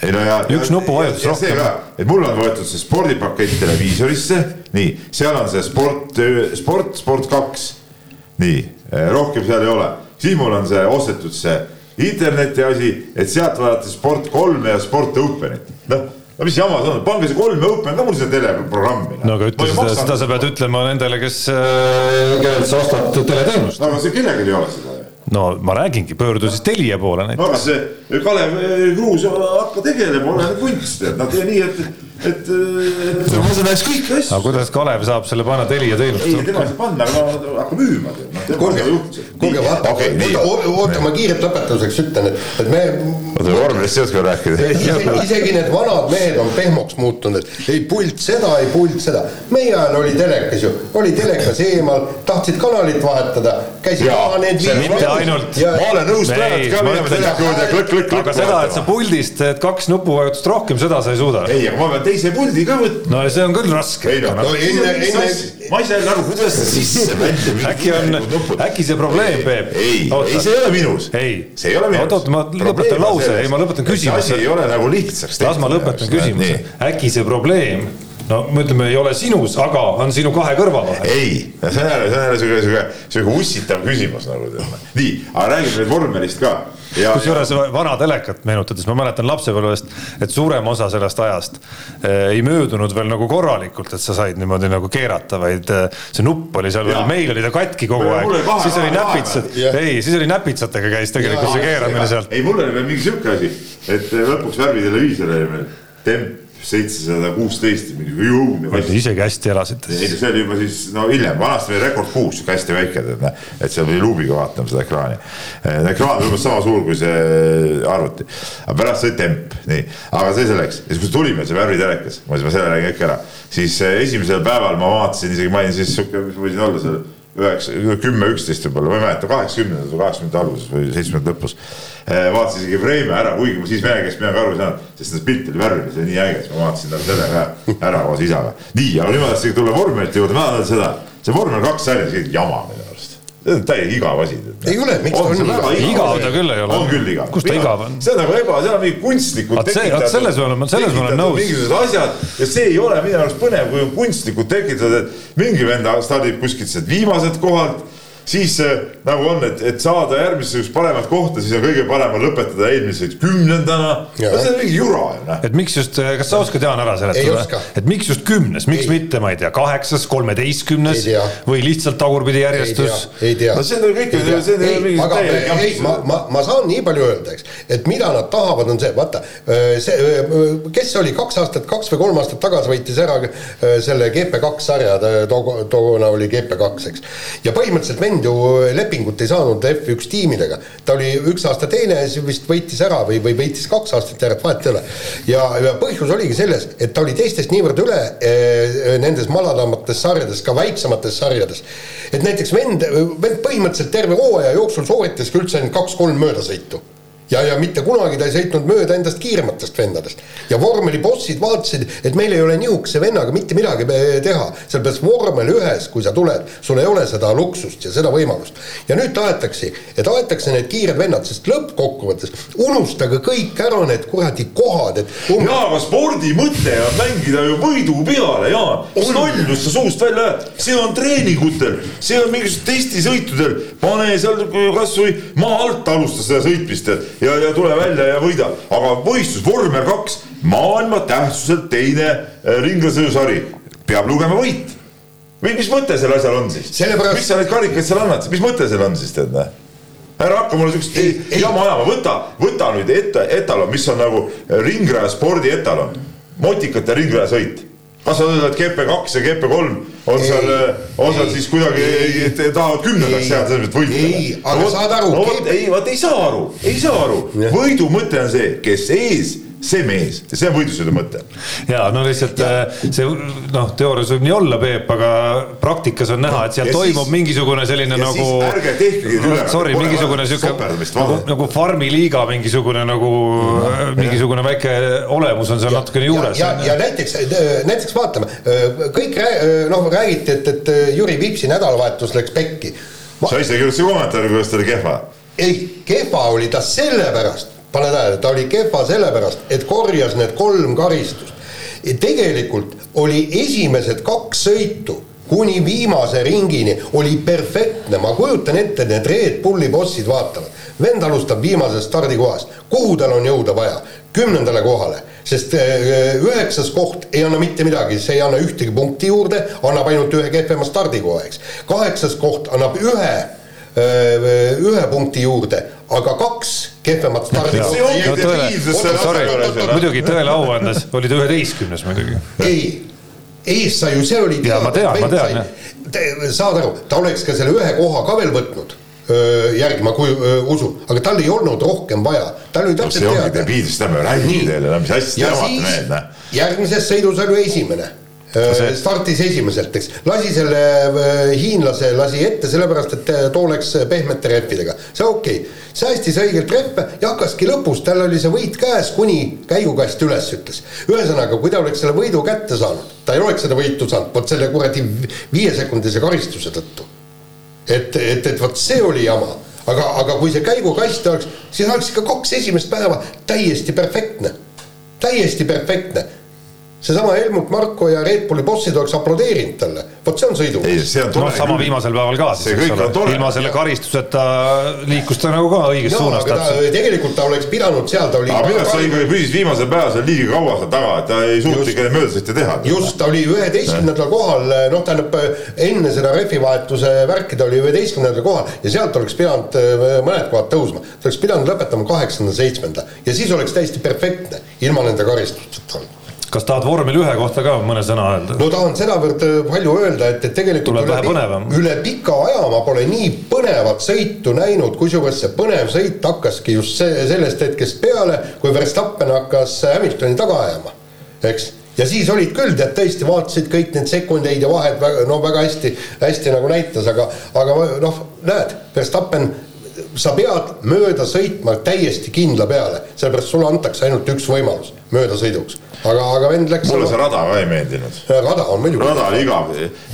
S4: ei no ja.
S3: Üks nupuvajutus
S4: see
S3: rohkem.
S4: et mul on võetud see spordipakett televiisorisse, nii, seal on see sport, sport, sport kaks. nii, rohkem seal ei ole, siis mul on see ostetud see interneti asi, et sealt vaadata sport kolme ja sport open'it, noh no mis jama see on, pange see kolm ja open ka mul sinna teleprogrammi.
S3: no aga ütle seda, seda sa pead ütlema nendele, kes, kellelt sa ostad teleteenust.
S4: no aga see kellelgi ei ole seda ju.
S3: no ma räägingi, pöördu siis Telia poole
S4: no
S3: näiteks.
S4: aga see Kalev eh, Kruus, hakka tegelema, ole kunst, et noh, tee nii, et, et, et ma saan ükskõik
S3: aga
S4: asju.
S3: kuidas Kalev saab selle panna Telia
S4: ei, tema ei saa panna, aga no hakka müüma.
S2: kuulge, kuulge vaata,
S4: okei, nii.
S2: oota, oota, ma kiirelt lõpetuseks ütlen, et, et me
S4: oota, vormelist ei oska rääkida.
S2: isegi, need vanad mehed on pehmoks muutunud, et ei pult seda, ei pult seda. meie ajal oli telekas ju, oli telekas eemal, tahtsid kanalit vahetada, käisid
S3: mitte ainult-
S4: ma olen nõus praegu
S3: Ei,
S4: ka
S3: ma
S4: minema teleka juurde ja klõkk, klõkk, klõkk.
S3: aga seda, et sa puldist teed kaks nupuvajutust rohkem, seda sa ei suuda.
S4: ei, aga ma pean teise puldi ka võtma.
S3: no ja see on küll raske.
S4: ei noh,
S2: No enne- enne-
S4: ma ei saa aru, kuidas sa sisse välja
S3: äkki on, äkki see probleem, Peep?
S4: ei, ei see ei ole minus.
S3: Ei.
S4: see ei ole minus.
S3: Oot, oot, ma lõpetan lause. Ei, ma lõpetan küsimuse.
S4: asi ei ole nagu lihtsaks
S3: las ma lõpetan küsimuse. äkki see probleem, no me ütleme, ei ole sinus, aga on sinu kahe kõrva vahel.
S4: ei, see on jälle, see on jälle sihuke, sihuke, sihuke ussitav küsimus nagu tead. nii, aga räägime nüüd vormelist ka. ja,
S3: kusjuures vana telekat meenutades, ma mäletan lapsepõlvest, et suurem osa sellest ajast eh, ei möödunud veel nagu korralikult, et sa said niimoodi nagu keerata, vaid eh, see nupp oli seal meil oli ta katki kogu aeg. siis oli näpitsad. ei, siis oli näpitsatega käis tegelikult see keeramine sealt.
S4: ei, mul oli veel mingi sihuke asi, et lõpuks värviteleviisor oli meil, temp seitsesada kuusteist, mingi õudne
S3: isegi hästi elasite
S4: ei, see oli juba siis no hiljem, vanasti oli rekord kuus, sihuke hästi väike, tead, et seal pidi luubiga vaatama seda ekraani. ekraan oli umbes sama suur kui see arvuti, aga pärast sai temp, nii, aga see selleks, ja siis kui tulime see värvitelekas, ma siis ma selle räägin kõik ära, siis eh, esimesel päeval ma vaatasin isegi, ma olin siis sihuke, mis ma võisin olla seal üheksa, kümme, üksteist võib-olla, ma ei mäleta, kaheksakümnendatel või kaheksakümnendate alguses või seitsmekümnendate lõpus. vaatasin isegi freime ära, kuigi ma siis vene keelest midagi aru ei saanud, sest see pilt oli värviline, see oli nii äge, siis ma vaatasin tal selle ka ära koos isaga. nii, aga nüüd ma tahtsin tulla vormelite juurde, ma tahan öelda seda, see vormel kaks sarja, see on jama minu arust. See on täiega igav asi.
S2: Ei ole, miks ta on igav?
S3: Igav ta küll ei ole.
S4: on küll igav.
S3: Kus ta igav on?
S4: see on nagu eba, seal on mingi
S3: see- vaat selles ma olen- selles olen
S4: tekitatud
S3: nõus.
S4: mingisugused asjad ja see ei ole minu arust põnev, kui on kunstlikult tekitatud, et mingi vend stardib kuskilt sealt viimaselt kohalt siis nagu on, et, et saada järgmisse üks paremat kohta, siis on kõige parem on lõpetada eelmiseks kümnendana. no see on mingi jura ju noh.
S3: et miks just, kas sa oskad Jaan ära seletada, et miks just kümnes, miks
S2: Ei.
S3: mitte, ma ei tea, kaheksas, kolmeteistkümnes või lihtsalt tagurpidi järjestus?,
S4: no see on kõik, see on
S2: ei,
S4: mingi täielik
S2: ma, ma, ma saan nii palju öelda, eks, et mida nad tahavad, on see, vaata see, kes oli kaks aastat, kaks või kolm aastat tagasi võitis ära selle GP2 sarja, too, toona oli GP2, eks. ja põhimõtteliselt vend ju lepingut ei saanud F1 tiimidega, ta oli üks aasta teine ja siis vist võitis ära või, või võitis kaks aastat järjest, vahet ei ole. ja, ja põhjus oligi selles, et ta oli teistest niivõrd üle eh, nendes madalamates sarjades, ka väiksemates sarjades. et näiteks vend, vend põhimõtteliselt terve hooaja jooksul sooritaski üldse ainult kaks-kolm möödasõitu ja, ja mitte kunagi ta ei sõitnud mööda endast kiirematest vendadest. ja vormeli bossid vaatasid, et meil ei ole nihukese vennaga mitte midagi teha, sellepärast vormel ühes, kui sa tuled, sul ei ole seda luksust ja seda võimalust. ja nüüd tahetakse, et aetakse need kiired vennad, sest lõppkokkuvõttes unustage kõik ära need kuradi kohad, et um,
S4: jaa, aga spordi mõte on mängida ju võidu peale, Jaan. mis lollus sa suust välja ajad, see on treeningutel, see on mingisugustel testisõitudel, pane seal kasvõi maa alt alusta seda sõitmist ja, ja tule välja ja võida, aga võistlus vormel kaks, maailma tähtsuselt teine äh, ringlasõidusari, peab lugema võit. või mis mõte sellel asjal on siis?
S2: Sellepärast-
S4: mis sa neid karikaid seal annad, mis mõte seal on siis tead noh? ära hakka mulle siukest jama ajama, võta, võta nüüd ette etalon, mis on nagu ringraja spordi etalon, motikate ringrajasõit. Kas ütled, et GP2 ja GP3 on
S2: Ei,
S4: seal, on seal
S2: ei,
S4: siis kuidagi
S2: ei,
S4: tahavad kümnendaks
S2: ei,
S4: jääda selles mõttes võita?
S2: ei, aga saad aru,
S4: no ei, vot ei saa aru, ei saa aru, võidu mõte on see, kes ees see mees, see on võidusõidu mõte.
S3: ja no lihtsalt ja. see noh, teoorias võib nii olla, Peep, aga praktikas on näha, et seal ja toimub siis, mingisugune selline nagu.
S4: ärge tehkegi üle.
S3: Sorry, mingisugune sihuke nagu, nagu farmiliiga mingisugune nagu mm. mingisugune väike olemus on seal ja, natukene juures.
S2: ja, ja, ja näiteks, näiteks vaatame, kõik noh, räägiti, et, et Jüri Vipsi nädalavahetus läks pekki.
S4: sa ise kirjutasid kommentaari, kuidas ta oli kehva.
S2: ei, kehva oli ta sellepärast pane tähele, ta oli kehva sellepärast, et korjas need kolm karistust. tegelikult oli esimesed kaks sõitu kuni viimase ringini oli perfektne, ma kujutan ette, need Red Bulli bossid vaatavad. vend alustab viimasest stardikohast, kuhu tal on jõuda vaja? kümnendale kohale, sest äh, üheksas koht ei anna mitte midagi, see ei anna ühtegi punkti juurde, annab ainult ühe kehvema stardikoha, eks. kaheksas koht annab ühe ühe punkti juurde, aga kaks kehvemat stardi.
S3: muidugi tõele au andes oli ta üheteistkümnes muidugi.
S2: ei, ees sa ju, see oli.
S3: ja ma tean, ma tean.
S2: saad aru, ta oleks ka selle ühe koha ka veel võtnud järgi ma kuju, usun, aga tal ei olnud rohkem vaja, tal oli täpselt
S4: teada. see ongi debiilsus, seda me räägime teile, mis asja te avate meelde.
S2: Järgmises sõidus oli esimene. Startis esimeselt, eks, lasi selle äh, hiinlase, lasi ette sellepärast, et äh, too läks pehmete rehvidega, see okei. Okay.. säästis õigelt rehve ja hakkaski lõpus, tal oli see võit käes, kuni käigukast üles ütles. ühesõnaga, kui ta oleks selle võidu kätte saanud, ta ei oleks seda võitu saanud, vot selle kuradi viiesekundise karistuse tõttu. et, et, et vot see oli jama, aga, aga kui see käigukast oleks, siis oleks ikka kaks esimest päeva täiesti perfektne, täiesti perfektne seesama Helmut Marko ja Red Bulli bossid oleks aplodeerinud talle, vot see on sõidu.
S3: ei, see on tore no,. sama viimasel päeval ka siis, eks ole, ilma selle karistuseta liikus ta nagu ka õiges no, suunas
S2: täpselt. tegelikult ta oleks pidanud seal, ta oli.
S4: aga minu arust ta ikkagi püsis viimasel päeval seal liiga kaua seal taga, et ta ei suutnud ikka möödasõite teha.
S2: just, ta oli üheteistkümnendal kohal, noh, tähendab enne seda rehvivahetuse värki ta oli üheteistkümnendal kohal ja sealt oleks pidanud äh, mõned kohad tõusma. ta oleks pidanud lõpetama kaheksanda, seitsmenda ja siis oleks täiesti perfektne ilma nende karistusteta
S3: kas tahad vormel ühe kohta ka mõne sõna öelda?
S2: no tahan sedavõrd äh, palju öelda, et, et tegelikult
S3: tuleb vähe põnevam.
S2: üle pika aja ma pole nii põnevat sõitu näinud, kusjuures see põnev sõit hakkaski just see, sellest hetkest peale, kui Verstappen hakkas Hamiltoni taga ajama, eks ja siis olid küll, tead tõesti vaatasid kõik need sekundeid ja vahed väga, no väga hästi, hästi nagu näitas, aga, aga noh, näed, Verstappen sa pead mööda sõitma täiesti kindla peale, sellepärast sulle antakse ainult üks võimalus möödasõiduks. aga, aga vend läks.
S4: mulle see rada ka ei meeldinud.
S2: rada on muidugi.
S4: rada oli igav,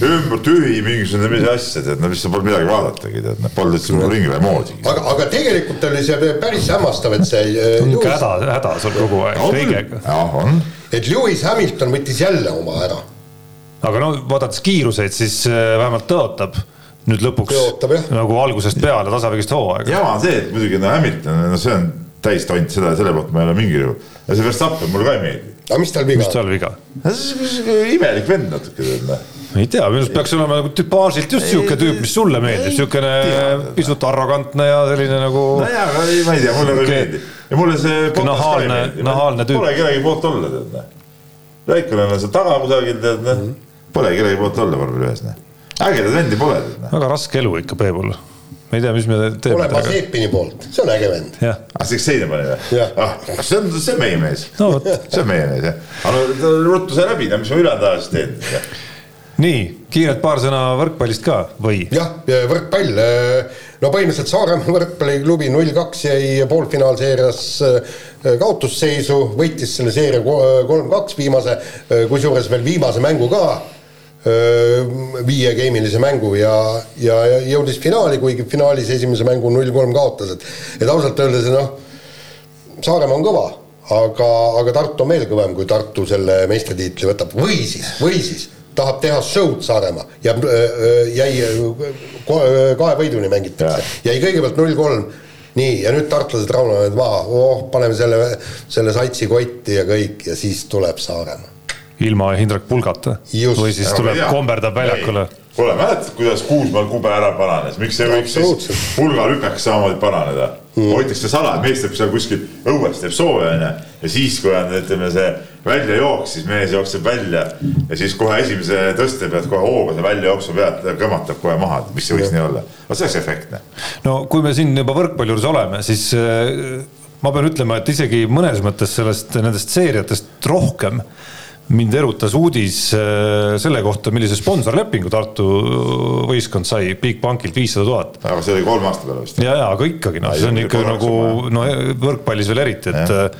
S4: ümber tühi mingisugune mis asja, tead, no mis sa polnud midagi vaadatagi, tead, noh, polnud üldse nagu ringi moodi.
S2: aga, aga tegelikult oli see päris hämmastav, et see.
S3: niisugune häda, häda sul kogu aeg kõigega.
S4: jah, on.
S2: et Lewis Hamilton võttis jälle oma ära.
S3: aga no vaadates kiiruseid, siis äh, vähemalt tõotab nüüd lõpuks Tõotab, nagu algusest peale tasavägist hooaega.
S4: jama on see, et muidugi no Hamilton, no see on täis tont, seda, selle poolt ma ei ole mingil juhul. ja see Verstappen mulle ka ei meeldi.
S2: aga mis tal viga on?
S3: mis tal viga?
S4: imelik vend natuke tead noh
S3: ei tea, minu arust peaks olema nagu tüpaažilt just sihuke tüüp, mis sulle meeldib, siukene pisut arrogantne ja selline nagu.
S4: nojah, aga ei, ma ei tea, mulle ka ei meeldi ja mulle see.
S3: nahaalne, nahaalne tüüp.
S4: Pole kellegi poolt olla, tead noh. Raikonen on seal taga kusagil, tead noh. Pole kellegi poolt olla vormel ühes, noh ägedat vendi pole.
S3: Noh. väga raske elu ikka Peebul. ma ei tea, mis me teeme.
S2: ole Mazepini poolt, see on äge vend.
S4: ah, see seina pani või? ah, see on, see on meie mees
S3: no,.
S4: see on meie mees jah. aga no ruttu sai läbi, mis ma ülejäänud ajast teen.
S3: nii, kiirelt paar sõna võrkpallist ka või?
S2: jah, võrkpall, no põhimõtteliselt Saaremaa võrkpalliklubi null kaks jäi poolfinaalseerias kaotusseisu, võitis selle seeria kolm-kaks viimase, kusjuures veel viimase mängu ka viiegeimilise mängu ja, ja jõudis finaali, kuigi finaalis esimese mängu null-kolm kaotas, et et ausalt öeldes noh, Saaremaa on kõva, aga, aga Tartu on veel kõvem, kui Tartu selle meistritiitli võtab. Või siis, või siis tahab teha show'd Saaremaa ja jäi kahe võiduni mängitakse, jäi kõigepealt null-kolm nii, ja nüüd tartlased raunavad maha, oh, paneme selle, selle satsi kotti ja kõik ja siis tuleb Saaremaa
S3: ilma Hindrek Pulgata või siis tuleb, komberdab väljakule.
S4: kuule, mäletad, kuidas Kuusmaal kube ära paranes, miks ei võiks siis Pulga lükakas samamoodi paraneda mm.? hoitakse salaja, mees teeb seal kuskil õues, teeb sooja onju ja siis, kui on, ütleme see väljajooks, siis mees jookseb välja ja siis kohe esimese tõste pealt kohe hooga see väljajooksu pealt kõmatab kohe maha, mis see võiks ja. nii olla. vot see oleks efektne.
S3: no kui me siin juba võrkpalli juures oleme, siis äh, ma pean ütlema, et isegi mõnes mõttes sellest, nendest seeriatest rohkem mind erutas uudis äh, selle kohta, millise sponsorlepingu Tartu võistkond sai Bigbankilt viissada tuhat.
S4: aga see oli kolme aasta peale vist.
S3: ja, ja aga ikkagi noh, see on ikka nagu no võrkpallis veel eriti, et äh,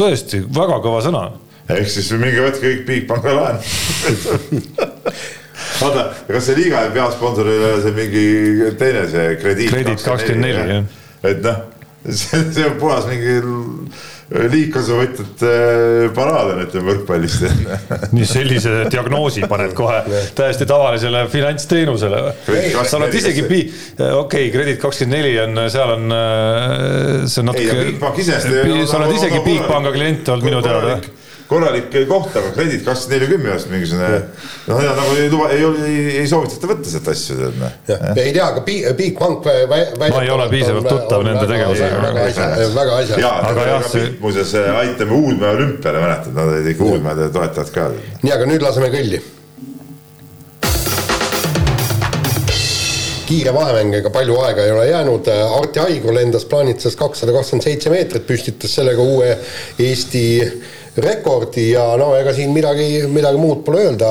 S3: tõesti väga kõva sõna.
S4: ehk siis minge võtke kõik Bigbankile laenu vaata, kas see liiga ei ole see mingi teine see krediit.
S3: krediit kakskümmend neli, jah.
S4: et noh, see, see on puhas mingi liigkasuvõtjate äh, paraad on, ütleme võrkpallist *laughs*
S3: nii sellise diagnoosi paned kohe täiesti tavalisele finantsteenusele. sa oled isegi, okei okay,, Kredit kakskümmend neli on, seal on, äh, see on natuke. sa oled isegi Bigpanga klient olnud minu teada
S4: korralik koht, aga Kredit kakskümmend neli kümme just mingisugune noh, ja nagu ei luba, ei, ei, ei soovitata võtta sealt asju, tead noh.
S2: ei tea, aga Bigbank.
S3: ma ei ole piisavalt tuttav nende tegevusega.
S2: väga asja.
S4: ja, aga jah, see. muuseas aitame Uudmäe olümpiale, mäletad, nad olid ikka Uudmäe toetajad ka.
S2: nii, aga nüüd laseme kõlli kiire vahemäng, ega palju aega ei ole jäänud, Arti Aigo lendas plaanitses kakssada kakskümmend seitse meetrit, püstitas sellega uue Eesti rekordi ja no ega siin midagi, midagi muud pole öelda,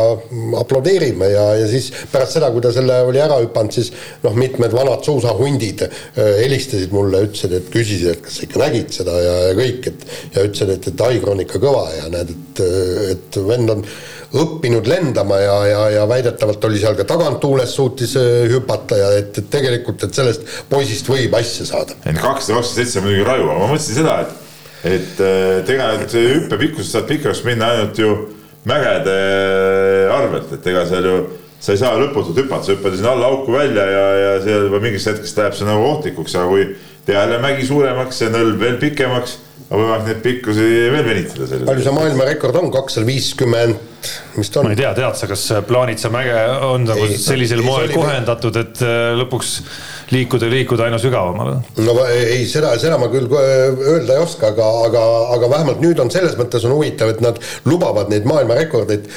S2: aplodeerime ja, ja siis pärast seda, kui ta selle oli ära hüpanud, siis noh, mitmed vanad suusahundid äh, helistasid mulle, ütlesid, et küsisid, et kas sa ikka nägid seda ja, ja kõik, et ja ütlesid, et, et Aigar on ikka kõva ja näed, et, et vend on õppinud lendama ja, ja, ja väidetavalt oli seal ka taganttuules suutis äh, hüpata ja et, et tegelikult, et sellest poisist võib asja saada.
S4: kakssada kakskümmend seitse on muidugi raju, aga ma mõtlesin seda, et et äh, tegelikult hüppe pikkuses saab pikaks minna ainult ju mägede arvelt, et ega seal ju sa ei saa lõputult hüpata, sa hüppad sinna alla auku välja ja, ja seal juba mingist hetkest läheb see nagu ohtlikuks, aga kui teha jälle mägi suuremaks ja nõlv veel pikemaks, on võimalik neid pikkusi veel venitada.
S2: palju see maailmarekord on, kakssada viiskümmend, mis ta on?
S3: ma ei tea, tead sa, kas Plaanitsa mäge on nagu sellisel moel kohendatud, et äh, lõpuks liikuda, liikuda aina sügavamale.
S2: no ei, seda, seda ma küll öelda ei oska, aga, aga, aga vähemalt nüüd on selles mõttes on huvitav, et nad lubavad neid maailmarekordeid.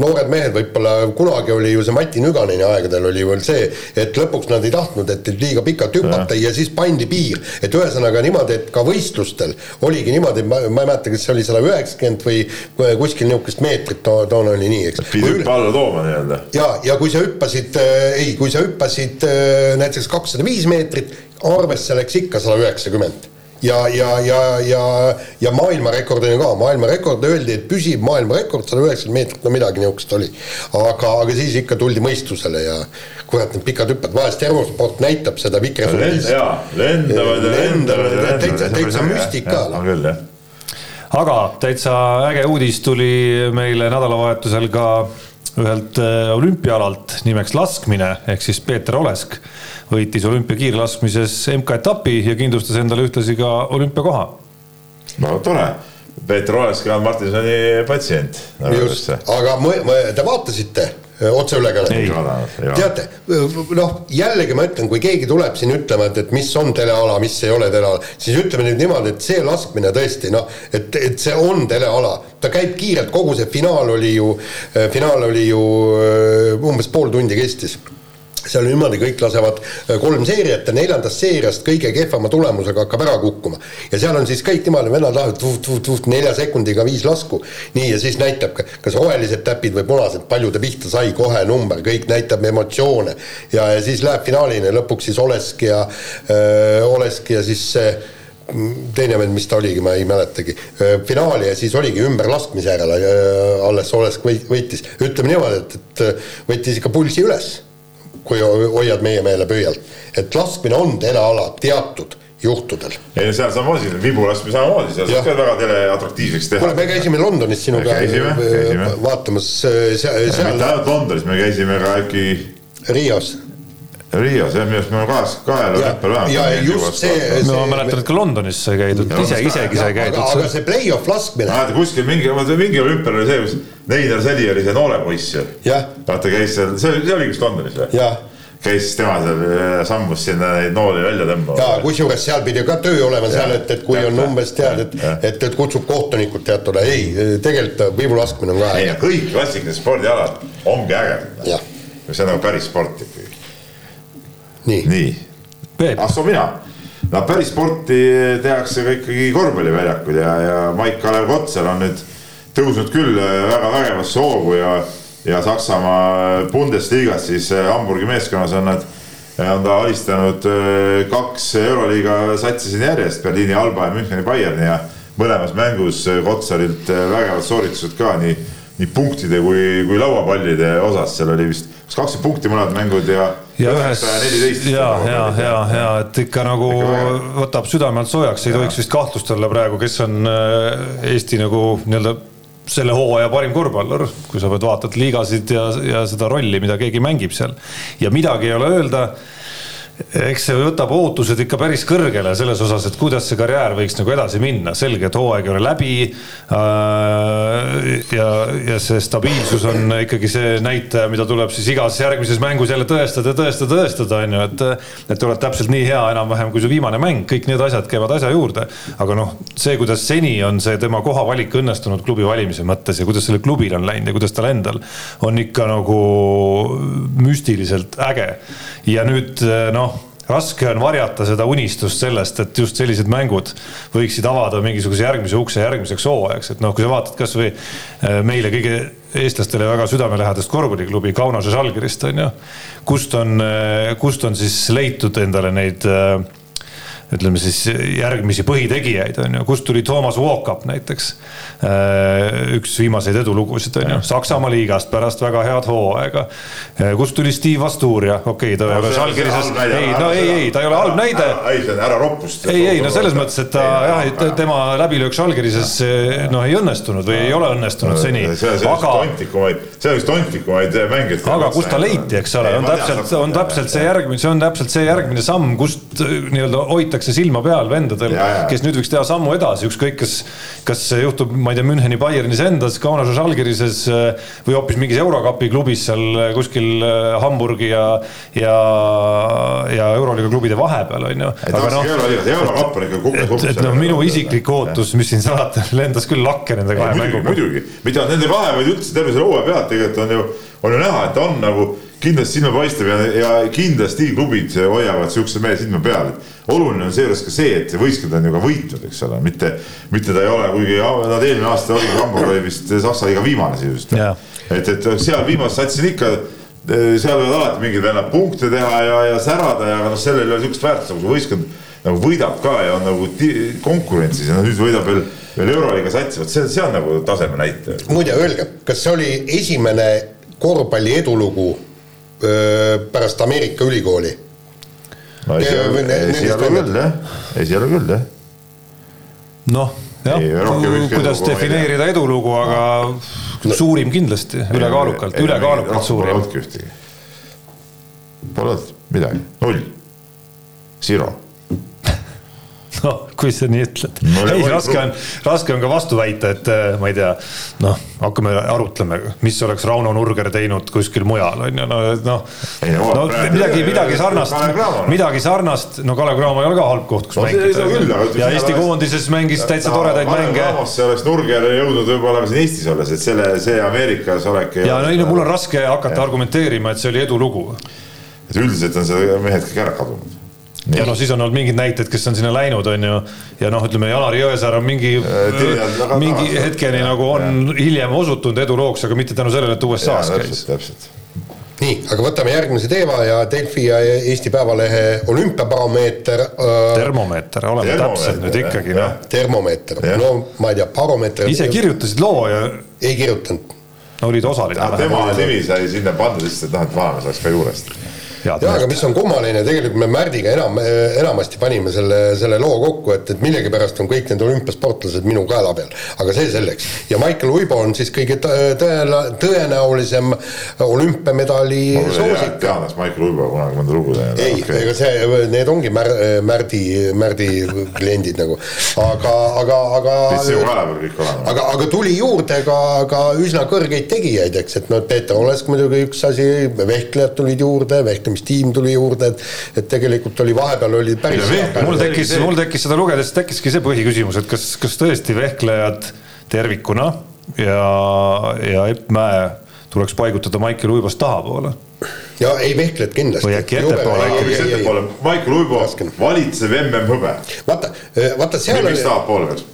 S2: noored mehed võib-olla, kunagi oli ju see Mati Nüganeni aegadel oli veel see, et lõpuks nad ei tahtnud, et liiga pikalt hüpata ja. ja siis pandi piir. et ühesõnaga niimoodi, et ka võistlustel oligi niimoodi, ma, ma ei mäleta, kas see oli sada üheksakümmend või kuskil niisugust meetrit to, toona oli nii, eks.
S4: pidi hüppe alla tooma nii-öelda.
S2: ja, ja kui sa hüppasid äh,, ei, kui sa hüppasid äh, näiteks kakssada viis meetrit, arvesse läks ikka sada üheksakümmend ja, ja, ja, ja, ja maailmarekord on ju ka, maailmarekord öeldi, et püsib maailmarekord sada üheksakümmend meetrit, no midagi niisugust oli. aga, aga siis ikka tuldi mõistusele ja kurat, need pikad hüpped, vahest Eurosport näitab seda
S4: vikersuulis. jaa, lendavad ja lendavad ja lendavad.
S2: täitsa, täitsa müstika.
S4: on küll, jah.
S3: aga täitsa äge uudis tuli meile nädalavahetusel ka ühelt äh, olümpiaalalt nimeks laskmine ehk siis Peeter Olesk võitis olümpiakiirlaskmises MK-etapi ja kindlustas endale ühtlasi ka olümpiakoha.
S4: no tore, Peeter Olesk on Martinsoni patsient.
S2: just, aga te vaatasite otseülekannet? teate, noh, jällegi ma ütlen, kui keegi tuleb siin ütlema, et, et mis on teleala, mis ei ole teleala, siis ütleme nüüd niimoodi, et see laskmine tõesti noh, et, et see on teleala. ta käib kiirelt, kogu see finaal oli ju, finaal oli ju umbes pool tundi kestis seal niimoodi, kõik lasevad äh, kolm seeriat ja neljandast seeriast kõige kehvema tulemusega hakkab ära kukkuma. ja seal on siis kõik niimoodi, vennad lähevad nelja sekundiga viis lasku. nii, ja siis näitab, kas rohelised täpid või punased, palju ta pihta sai, kohe number, kõik näitab emotsioone. ja, ja siis läheb finaalini lõpuks siis Olesk ja öö, äh, Olesk ja siis see mm, teine vend, mis ta oligi, ma ei mäletagi, äh, finaali ja siis oligi ümberlaskmise järele alles Olesk võitis. ütleme niimoodi, et, et võttis ikka pulsi üles kui hoiad meie meele pöialt. et laskmine on teleala teatud juhtudel.
S4: ei, seal samamoodi, vibu laskmine samamoodi, seal saab ka väga teleatraktiivseks teha.
S2: kuule, me käisime Londonis sinuga vaatamas seal, seal.
S4: mitte ainult Londonis, me käisime ka äkki.
S2: Riios
S4: Riios jah, minu arust me oleme kahest, kahel olümpial vähemalt.
S2: ja just see, see.
S3: no ma mäletan, et ka Londonis sai käidud, ise, isegi sai käidud.
S2: aga see play-off laskmine.
S4: mäletad kuskil mingi, mingi olümpial oli see, kus Neinar Sali oli see noore poiss ju. vaata käis seal, see oli, see oli vist Londonis või? käis tema seal, äh, sammus sinna neid nooli välja tõmbama.
S2: ja kusjuures seal pidi ka töö olema seal, et, et kui ja, on umbes tead, et, et, et kutsub kohtunikud teatud, ei, tegelikult viibulaskmine on ka
S4: äge. kõik klassikalised spordialad ongi ägedad. see on nagu päris sport ikkagi
S2: nii,
S4: nii., ah soo mina. No päris sporti tehakse ka ikkagi korvpalliväljakul ja, ja Maik-Kalev Kotsar on nüüd tõusnud küll väga vägevasse hoogu ja, ja Saksamaa Bundesligas siis Hamburgi meeskonnas on nad, on ta alistanud äh, kaks Euroliiga satsi siin järjest, Berliini Alba ja Müncheni Bayern ja mõlemas mängus Kotsarilt vägevad sooritused ka nii, nii punktide kui, kui lauapallide osas, seal oli vist kas kakskümmend punkti mõlemad mängud ja.
S3: ja ühes, ja, ja, ja, ja et ikka nagu võtab südame alt soojaks, ei tohiks vist kahtlust olla praegu, kes on äh, Eesti nagu nii-öelda selle hooaja parim korvpallur, kui sa vaatad liigasid ja, ja seda rolli, mida keegi mängib seal. Ja midagi ei ole öelda eks see võtab ootused ikka päris kõrgele selles osas, et kuidas see karjäär võiks nagu edasi minna, selge, et hooaeg ei ole läbi. Äh, ja, ja see stabiilsus on ikkagi see näitaja, mida tuleb siis igas järgmises mängus jälle tõestada, tõestada, tõestada, on ju, et. et oled täpselt nii hea enam-vähem kui su viimane mäng, kõik need asjad käivad asja juurde. aga noh, see, kuidas seni on see tema kohavalik õnnestunud klubi valimise mõttes ja kuidas sellel klubil on läinud ja kuidas tal endal on ikka nagu müstiliselt äge. Ja nüüd noh raske on varjata seda unistust sellest, et just sellised mängud võiksid avada mingisuguse järgmise ukse järgmiseks hooajaks, et noh, kui sa vaatad kasvõi äh, meile kõige eestlastele väga südamelähedast korvpalliklubi Kaunase Žalgirist on ju, kust on, äh, kust on siis leitud endale neid äh, ütleme siis järgmisi põhitegijaid, on ju, kust tuli Toomas Walkup näiteks. Äh, üks viimaseid edulugusid, on ju, Saksamaa liigast pärast väga head hooaega. Äh, kust tuli Steve Asturia, okei okay,, ta ei ole Žalgirises, ei, no ei, ei, ta ei ole halb näide.
S4: ei, see on ära roppust.
S3: ei, ei no selles mõttes, et ta jah, tema läbilöök Žalgirises noh, ei õnnestunud või ei ole õnnestunud seni.
S4: see on üks tontlikumaid, see on üks tontlikumaid mängijaid.
S3: aga kust ta leiti, eks ole, on täpselt, on täpselt see järgmine, see on täpselt see järgmine samm, kust nii-öelda hoitakse hoitakse silma peal vendadel, kes nüüd võiks teha sammu edasi, ükskõik kas, kas see juhtub, ma ei tea, Müncheni Bayernis endas, Kaunases Žalgirises äh, või hoopis mingis Eurokapi klubis seal äh, kuskil äh, Hamburgi ja, ja, ja Euroliiga klubide vahepeal on ju.
S4: aga noh,
S3: et, et noh, minu isiklik ootus, mis siin salata, *laughs* lendas küll lakke nende kahe mänguga.
S4: muidugi, mitte nende kahe, vaid üldse terve selle hooaja pealt tegelikult on ju, on ju näha, et on nagu kindlasti silma paistab ja, ja kindlasti klubid hoiavad siukse mehe silma peal, oluline on seejuures ka see, et võistkond on ju ka võitnud, eks ole, mitte, mitte ta ei ole, kuigi nad eelmine aasta oligi, Hamburg oli vist Saksa liiga viimane sisuliselt. et, et seal viimases satsis on ikka, seal võivad alati mingid vennad punkte teha ja, ja särada ja noh, sellel ei ole sihukest väärtust, aga kui võistkond nagu võidab ka ja on nagu konkurentsis ja nüüd võidab veel veel Euroliiga sats, vot see, see on nagu taseme näitaja.
S2: muide, öelge, kas see oli esimene korvpalli edulugu pärast Ameerika ülikooli.
S4: no esialgu, küll jah, esialgu küll jah.
S3: noh, jah, kuidas defineerida edulugu, aga no. suurim kindlasti, ülekaalukalt, ülekaalukalt suurim.
S4: Pole olnud ühtegi. Pole olnud midagi, null, zero
S3: kui sa nii ütled no,. ei, raske on, raske on ka vastu väita, et äh, ma ei tea, noh, hakkame arutlema, mis oleks Rauno Nurger teinud kuskil mujal, on ju, no, noh. no midagi, midagi sarnast, midagi sarnast, no Kalev Cramo ei ole ka halb koht, kus no, mängida. ja Eesti koondises mängis täitsa toredaid mänge.
S4: see oleks Nurger jõudnud võib-olla siin Eestis olles, et selle, see Ameerikas olek.
S3: ja no ei no mul on raske hakata argumenteerima, et see oli edulugu.
S4: et üldiselt on see mehed kõik ära kadunud
S3: ja noh, siis on olnud mingeid näiteid, kes on sinna läinud, on ju. ja noh, ütleme Janari Jõesaar on mingi, mingi hetkeni nagu on ja. hiljem osutunud edulooks, aga mitte tänu sellele, et USA-s käis.
S4: täpselt
S2: nii, aga võtame järgmise teema ja Delfi ja Eesti Päevalehe olümpiabaromeeter
S3: äh,. termomeeter, oleme täpsed nüüd ikkagi noh.
S2: termomeeter, no ma ei tea, baromeeter.
S3: ise kirjutasid loo ja.
S2: ei kirjutanud.
S3: olid osaline.
S4: tema nimi sai sinna pandud lihtsalt, et noh, et vanamees oleks ka juurest
S2: jaa, aga mis on kummaline, tegelikult me Märdiga enam, enamasti panime selle, selle loo kokku, et, et millegipärast on kõik need olümpiasportlased minu kaela peal. aga see selleks. ja Michael Uibo on siis kõige tõela, tõenäolisem olümpiamedali soosik.
S4: teadis Michael Uibo kunagi mõnda lugu teinud.
S2: ei okay., ega see, need ongi Mär-, Märdi, Märdi kliendid nagu, aga, aga, aga aga, aga tuli juurde ka, ka üsna kõrgeid tegijaid, eks, et noh, Peeter Olesk muidugi üks asi, vehklejad tulid juurde, vehklejad vehklemistiim tuli juurde, et et tegelikult oli vahepeal oli päris
S3: mul tekkis, mul tekkis seda lugedes tekkiski see põhiküsimus, et kas, kas tõesti vehklejad tervikuna ja, ja Epp Mäe tuleks paigutada Maicel Uibost tahapoole
S2: ja ei vehkled kindlasti.
S3: või äkki ettepoole
S4: ikkagi. mis ettepoole, Maicel Uibo valitsev MM-hõbe.
S2: vaata, vaata seal
S4: on. mis tahapoole peaks,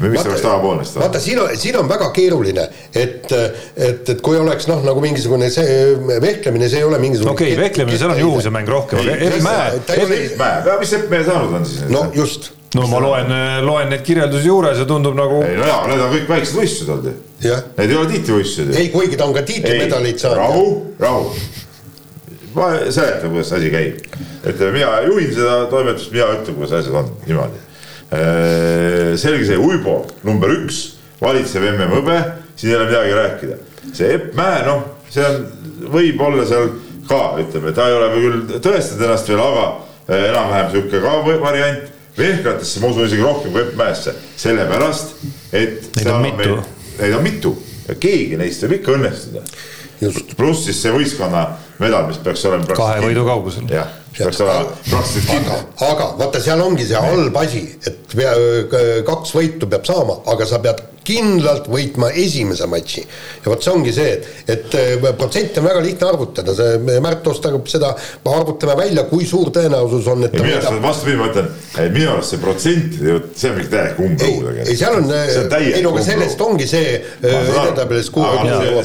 S4: mis ta peaks tahapoole siis
S2: vaata, siin on, siin on väga keeruline, et, et, et kui oleks noh, nagu mingisugune see vehklemine, see ei ole mingisugune.
S3: okei okay,, vehklemine, seal on juhuse mäng rohkem, Epp Mäe.
S4: Epp Mäe, mis Epp Mäe saanud on siis?
S2: no just
S3: no ma loen, loen neid kirjeldusi juures ja tundub nagu.
S4: ei no jaa, need on kõik väiksed võistlused olnud ju. Need ei ole tiitlivõistlused.
S2: ei, kuigi ta on ka tiitlimedaleid saanud.
S4: rahu, rahu. Ma seletan, kuidas see asi käib. ütleme, mina juhin seda toimetust, mina ütlen, kuidas asjad on, niimoodi. Äh, selge see, Uibo number üks, valitsev MM-hõbe, siin ei ole midagi rääkida. see Epp Mäe, noh, see on, võib olla seal ka, ütleme, ta ei ole küll tõestanud ennast veel, aga äh, enam-vähem sihuke ka variant vehklatesse ma usun isegi rohkem kui Epp Mäesse, sellepärast et.
S3: Neid on mitu.
S4: Neid on mitu ja keegi neist võib ikka õnnestuda. pluss siis see võistkonna medal, mis peaks olema.
S3: kahe võidu kaugusel.
S4: jah, mis peaks olema praktiliselt
S2: kindel. aga vaata, seal ongi see halb asi, et pea, kaks võitu peab saama, aga sa pead kindlalt võitma esimese matši. ja vot see ongi see, et, et protsente on väga lihtne arvutada, see Märt ostab seda, arvutame välja, kui suur tõenäosus on, et.
S4: minu arust vastupidi, ma ütlen, minu arust see protsent, see on mingi täiega umblugu
S2: tegelikult. ei, seal on, ei no aga sellest ongi see
S4: edetabelis.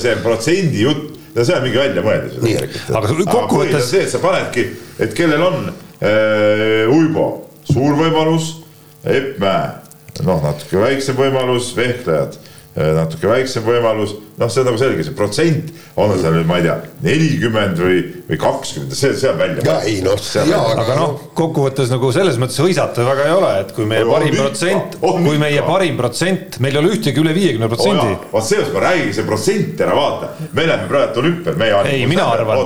S4: see protsendi jutt, no see on mingi väljamõeldis
S3: aga kokkuvõttes.
S4: see, et sa panedki, et kellel on äh, Uibo, suur võimalus, Epp Mäe noh, natuke väiksem võimalus, vehklejad eh, natuke väiksem võimalus, noh, see on nagu selge, see protsent on seal nüüd, ma ei tea, nelikümmend või, või kakskümmend, see, see on välja.
S2: ja ei noh,
S3: aga noh, kokkuvõttes nagu selles mõttes hõisata väga ei ole, et kui meie on parim protsent, kui meie parim protsent, meil ei ole ühtegi üle viiekümne protsendi.
S4: vot sellest ma räägin, see protsent ära vaata, me läheme praegu olümpial, meie.
S3: ei, mina arvan,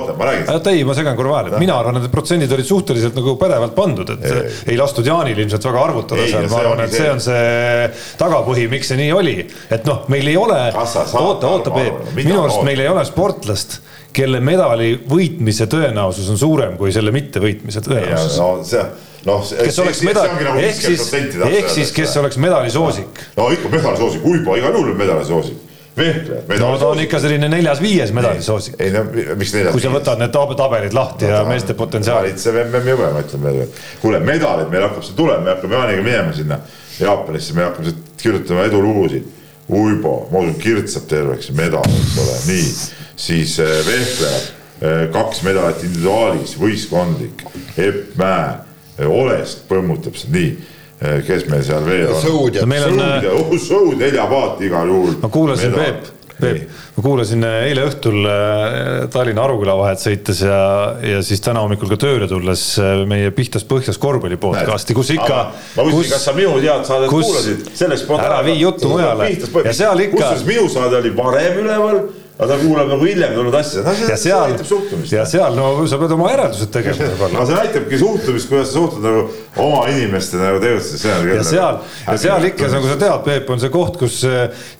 S3: oota ei, ma segan korra vahele, mina arvan, et need protsendid olid suhteliselt nagu pädevalt pandud, et ei, ei lastud Jaanil ilmselt väga arvutada seal, ma arvan, et see on see tagapõhi, miks see nii oli, et noh, meil ei ole, oota, oota oota, Peep, minu arust meil ei ole sportlast, kelle medali võitmise tõenäosus on suurem kui selle mittevõitmise tõenäosus.
S4: no see noh,
S3: kes oleks medali, nagu ehk siis, ehk siis, kes oleks medalisoosik.
S4: no ikka medalisoosik, Uibo igal juhul medalisoosik vehklejad.
S3: no ta on ikka selline neljas-viies medalisoosik.
S4: ei no miks neljas?
S3: kui sa võtad need tabelid lahti no, ja meeste potentsiaali.
S4: valitsev MM jube, ma ütlen veel, kuule medalid meil hakkab see tulema, me hakkame Jaaniga minema sinna Jaapanisse, me hakkame kirjutama edulugusid Uibo, ma usun, kirtsab terveks, medal, eks ole, nii, siis äh, vehklejad, äh, kaks medalit individuaalis, võistkondlik, Epp Mäe, äh, Olest põmmutab seda, nii kes meil seal veel on?
S2: Sõud ja.
S3: Sõud
S4: ja, oh Sõud, nelja paati igal juhul.
S3: ma kuulasin Peep, ma kuulasin äh, eile õhtul äh, Tallinna Aruküla vahet sõites ja, ja siis täna hommikul ka tööle tulles äh, meie Pihtas Põhjas korvpalli podcast'i, kus ikka.
S4: ma küsisin, kas sa minu teadsaadet kuulasid, selleks.
S3: ära vii juttu mujale. ja seal ikka.
S4: kusjuures minu saade oli varem üleval aga ta kuulab nagu hiljem tulnud asja no,.
S3: ja seal, ja seal, no sa pead oma järeldused tegema
S4: aga see näitabki suhtumist, kuidas sa suhtud nagu oma inimeste nagu tegutsed.
S3: ja seal, ja seal ikka, nagu sa tead, Peep, on see koht, kus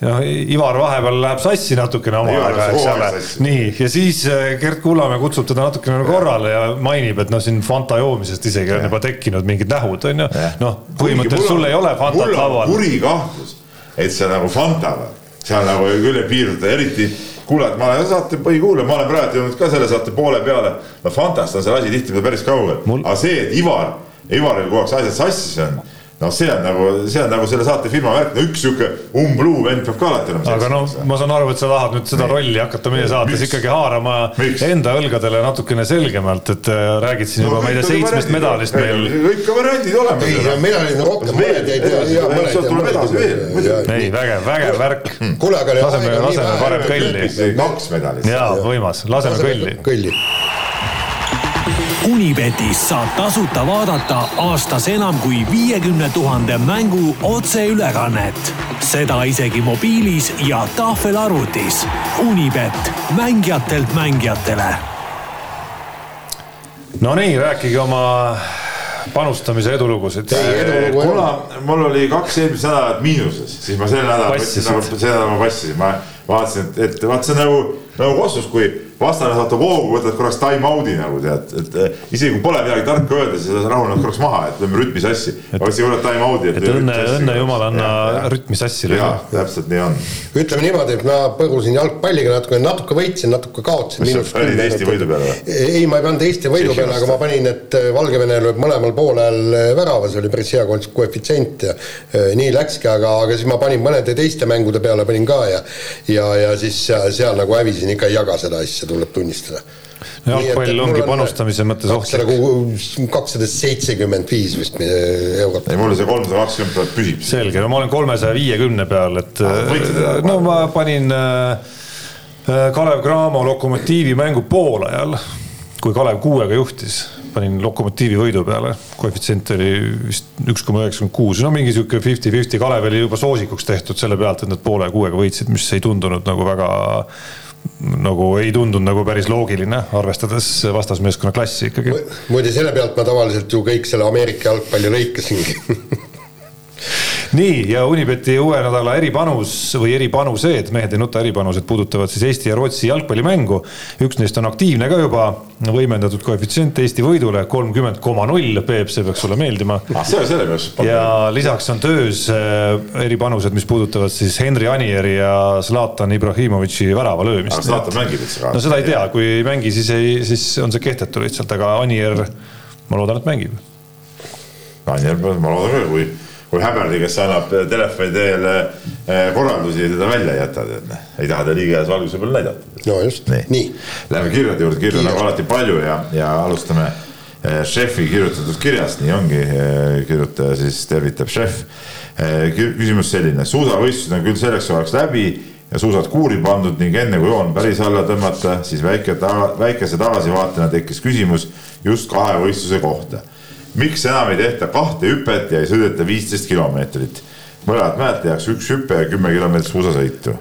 S3: noh, Ivar vahepeal läheb sassi natukene oma aega, eks ole. nii, ja siis eh, Gert Kullamäe kutsub teda natukene nagu korrale ja mainib, et noh, siin Fanta joomisest isegi on juba tekkinud mingid nähud, on ju. noh, põhimõtteliselt sul ei ole Fantat laual.
S4: kuri kahtlus, et see nagu Fantaga, seal nagu küll ei piirduta, eriti kuule, et ma olen saate põhikuulaja, ma olen praegu jõudnud ka selle saate poole peale. no fantast on see asi tihtipeale päris kaugel Mul..., aga see, et Ivar, Ivaril kogu aeg asjad sassis on noh, see on nagu, see on nagu selle saate firma värk, no üks sihuke umbluu vend peab ka alati olema.
S3: aga noh, ma saan aru, et sa tahad nüüd seda rolli hakata meie saates Miks? ikkagi haarama Miks? enda õlgadele natukene selgemalt, et äh, räägid siin juba no,, ma ei tea, seitsmest medalist meil.
S4: kõik on variandid olemas.
S2: ei, medalid on rohkem, mõned jäid.
S4: sealt tuleb edasi veel.
S3: ei, vägev, vägev värk.
S2: kuule, aga.
S3: laseme, laseme parem kõlli.
S4: kaks medalit.
S3: jaa, võimas, laseme kõlli.
S2: kõlli
S1: Unibetis saab tasuta vaadata aastas enam kui viiekümne tuhande mängu otseülekannet. seda isegi mobiilis ja tahvelarvutis. Unibet, mängijatelt mängijatele.
S3: Nonii, rääkige oma panustamise edulugusid.
S4: kuna mul oli kaks eelmist nädalat miinuses, siis ma sel nädalal võtsin nagu, see nädal ma passisin, ma vaatasin, et, et vaat see on nagu, nagu Kossus, kui vastane saab hoogu, võtad korraks time out'i nagu tead, et isegi kui pole midagi tarka öelda, siis rahuned korraks maha, et lööme rütmi sassi. aga siis võtad time out'i.
S3: et õnne, õnne jumal, anna rütmi sassi lööma.,
S4: täpselt nii on.
S2: ütleme niimoodi, et ma põrusin jalgpalliga natuke, natuke võitsin, natuke kaotasin.
S4: Mis sa panid Eesti võidu peale või?
S2: ei, ma ei pannud Eesti võidu peale, aga ma panin, et Valgevene lööb mõlemal poolel värava, see oli päris hea koefitsient ja eh, nii läkski, aga, aga siis ma panin mõnede teiste mängude peale panin ka ja ja, ja siis seal, seal nagu hävisin, ikka ei jaga seda asja, tuleb tunnistada.
S3: jalgpall ongi panustamise mõttes ohtlik.
S2: kakssada seitsekümmend viis vist eurot.
S4: ei, mul see kolmsada kakskümmend tuhat püsib.
S3: selge, no ma olen kolmesaja viiekümne peal, et
S4: Ah, teda?
S3: no ma panin äh, äh, Kalev Cramo Lokomotiivi mängu poolajal, kui Kalev kuuega juhtis, panin Lokomotiivi võidu peale, koefitsient oli vist üks koma üheksakümmend kuus, no mingi sihuke fifty-fifty, Kalev oli juba soosikuks tehtud selle pealt, et nad poole kuuega võitsid, mis ei tundunud nagu väga nagu ei tundunud nagu päris loogiline, arvestades vastasmeeskonna klassi ikkagi.
S2: muide, selle pealt ma tavaliselt ju kõik selle Ameerika jalgpalli lõikasingi *laughs*
S3: nii ja Unibeti uue nädala eripanus või eripanused, mehed ei nuta eripanused puudutavad siis Eesti ja Rootsi jalgpallimängu. üks neist on aktiivne ka juba, võimendatud koefitsient Eesti võidule kolmkümmend koma null, Peep, see peaks sulle meeldima.
S4: ah,
S3: ja lisaks on töös äh, eripanused, mis puudutavad siis Henri Anieri ja Zlatan Ibrahimovitši värava
S4: aga
S3: löömist.
S4: Zlatan mängib üldse ka?
S3: no seda ei tea, kui ei mängi, siis ei, siis on see kehtetu lihtsalt, aga Anier, ma loodan, et mängib
S4: Daniel, ma loodan küll, kui, kui Häberdi, kes annab telefoni teel eh, korraldusi, teda välja ei jäta, tead. ei taha ta liiga heas valguse peal näidata.
S2: no just,
S4: nii,
S2: nii..
S4: Läheme kirjade juurde, kirju nagu alati palju ja, ja alustame eh, šefi kirjutatud kirjast, nii ongi, kirjutaja siis tervitab šef. küsimus selline, suusavõistlused on küll selleks ajaks läbi ja suusad kuuri pandud ning enne kui joon päris alla tõmmata, siis väike taga, väikese tagasivaatena tekkis küsimus just kahe võistluse kohta. Miks enam ei tehta kahte hüpet ja ei sõideta viisteist kilomeetrit? mõlemad mäed tehakse üks hüpe ja kümme kilomeetrit suusasõitu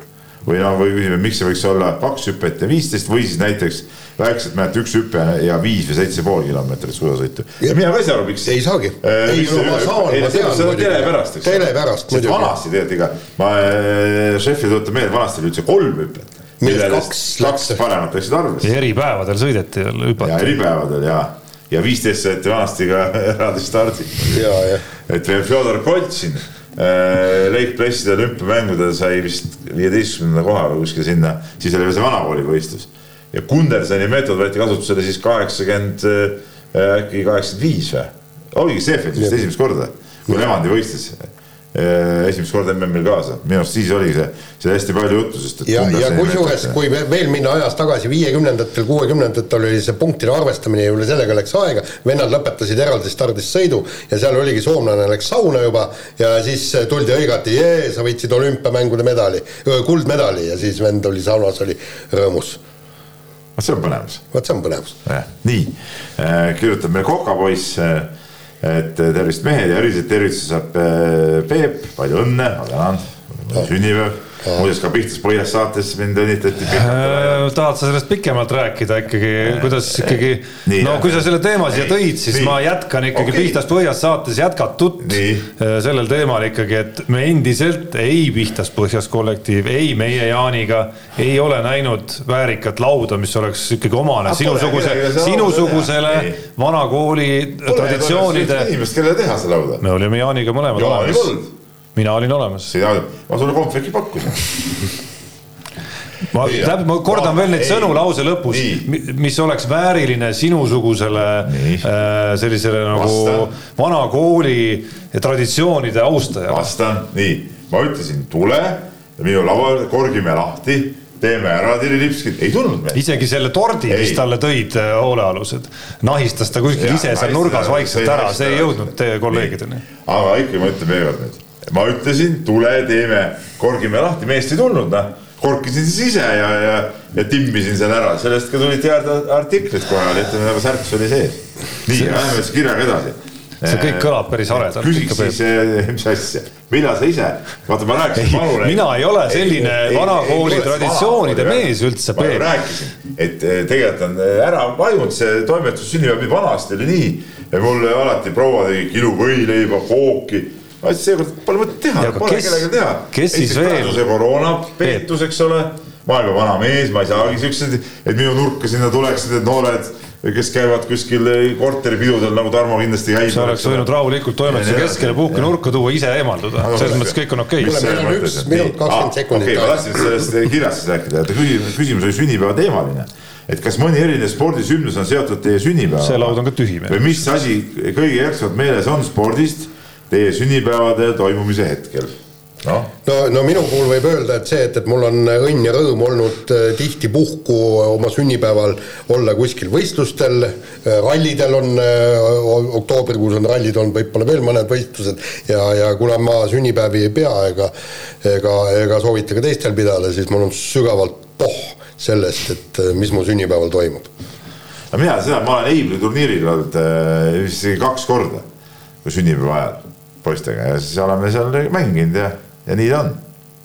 S4: või no, või küsime, miks see võiks olla kaks hüpet ja viisteist või siis näiteks väikselt mäed üks hüpe ja viis või seitse pool kilomeetrit suusasõitu. ja mina ka ei saa aru, miks.
S2: Ei saagi. ei, no ma saan, ma tean
S4: seda tele pärast, eks.
S2: Tele pärast muidugi.
S4: vanasti tegelikult ikka, ma äh, šefi tuletan meelde, vanasti oli üldse kolm hüpet.
S2: Millest kaks
S4: kaks paremat läksid arvesse
S3: eripäevadel sõideti hüpati.
S4: eripäevadel ja, ja viisteist sõeti vanasti ka *laughs* eraldi stardi. et Fjodor Koltsin äh, Lake Placidi olümpiamängudel sai vist viieteistkümnenda koha või kuskil sinna, siis oli veel see vanakooli võistlus. ja Kundersoni meetod võeti kasutusele siis kaheksakümmend, äkki kaheksakümmend viis või? oligi Seefeld vist esimest korda, kui Levandi võistles äh, esimest korda MM-il kaasa, minu arust siis oligi see, see hästi palju juttu, sest et
S2: ja, ja kusjuures, kui ve- veel minna ajas tagasi viiekümnendatel, kuuekümnendatel oli see punktide arvestamine ja üle sellega läks aega, vennad lõpetasid eraldi stardist sõidu ja seal oligi soomlane läks sauna juba ja siis tuldi hõigati, sa võitsid olümpiamängude medali, kuldmedali. Ja siis vend oli saunas, oli rõõmus.
S4: vot see on põnevus.
S2: Vot see on põnevus.
S4: nii. Kirjutab meile kokapoiss, et tervist mehed ja erilised tervitused saab äh, Peep, palju õnne, ma tänan, sünnipäev. Muuseas ka Pihtas põhjas saates mind õnnitleti.
S3: Äh, tahad sa sellest pikemalt rääkida ikkagi, kuidas ikkagi no kui sa selle teema siia tõid, siis
S4: nii.
S3: ma jätkan ikkagi
S4: Okei.
S3: Pihtast põhjas saates jätkatut äh, sellel teemal ikkagi, et me endiselt ei Pihtas põhjas kollektiiv, ei meie Jaaniga ei ole näinud väärikat lauda, mis oleks ikkagi omane sinusuguse sinusugusele vana kooli traditsioonide.
S4: inimest, kellele teha see lauda.
S3: me olime Jaaniga mõlemad olemas. Mina olin olemas.
S4: ma sulle kompveki pakkusin.
S3: ma
S4: Nii,
S3: täp-, ma kordan
S4: ma-
S3: veel neid
S4: ei.
S3: sõnu lause lõpus mis oleks vääriline sinusugusele
S4: Nii.
S3: äh, sellisele nagu
S4: Vastan.
S3: vana kooli traditsioonide austajale.
S4: vastan, nii, ma ütlesin, tule minu laua juurde, korgime lahti, teeme ära tillilipskid, ei tulnud meil.
S3: isegi selle tordi, mis
S4: Ei.
S3: talle tõid äh, hoolealused, nahistas ta kuskil
S4: Jaa,
S3: ise seal nurgas vaikselt ära, see ei jõudnud teie kolleegideni.
S4: aga ikka ma ütlen veel kord nüüd, ma ütlesin, tule teeme, korgime lahti, meest ei tulnud, noh. korkisin siis ise ja, ja, ja timmisin selle ära, sellest ka tulid head artiklid kohe, ütleme nagu särks oli sees. nii, läheme siis kirjaga edasi.
S3: see kõik kõlab päris haredalt.
S4: küsiks siis, mis asja, millal sa ise, vaata ma rääkisin Manule.
S3: mina ei ole selline vana kooli traditsioonide mees üldse,
S4: ma ju rääkisin, et eh, tegelikult on ära vajunud see toimetus sünnipäev, vanasti oli nii. mul alati proua tegi kilo võileiba, kooki ma ütlesin seekord pole mõtet teha, pole kes, kellelgi teha.
S3: kes siis veel?
S4: see koroonapeetus, eks ole, ma olen juba vana mees, ma ei saagi siukseid, et minu nurka sinna tuleksid need noored kes käivad kuskil korteripidudel nagu Tarmo kindlasti käib.
S3: sa oleks võinud rahulikult toimetuse keskele puhkenurka tuua, ise eemalduda, selles mõttes kõik on okei okay..
S2: meil on üks minut kakskümmend sekundit.
S4: okei, ma tahtsin sellest kirjast rääkida, et küsimus oli sünnipäeva teemaline et kas mõni eriline spordisündmus on seotud teie sünnipäevaga?
S3: see laud on ka tühi meil.
S4: või mis asi kõige järskamalt meeles on spordist teie sünnipäevade toimumise hetkel?
S2: no, no, no minu puhul võib öelda, et see, et, et mul on õnn ja rõõm olnud äh, tihti puhku oma sünnipäeval olla kuskil võistlustel, äh, rallidel on, äh, oktoobrikuus on rallid olnud, võib-olla veel mõned võistlused ja, ja kuna ma sünnipäevi ei pea ega ega, ega soovita ka teistel pidada, siis mul on sügavalt pohh sellest, et mis mu sünnipäeval toimub.
S4: no mina seda, ma olen Eibli turniiril olnud isegi kaks korda, kui sünnipäeva ajal poistega ja siis oleme seal mänginud ja ja nii ta on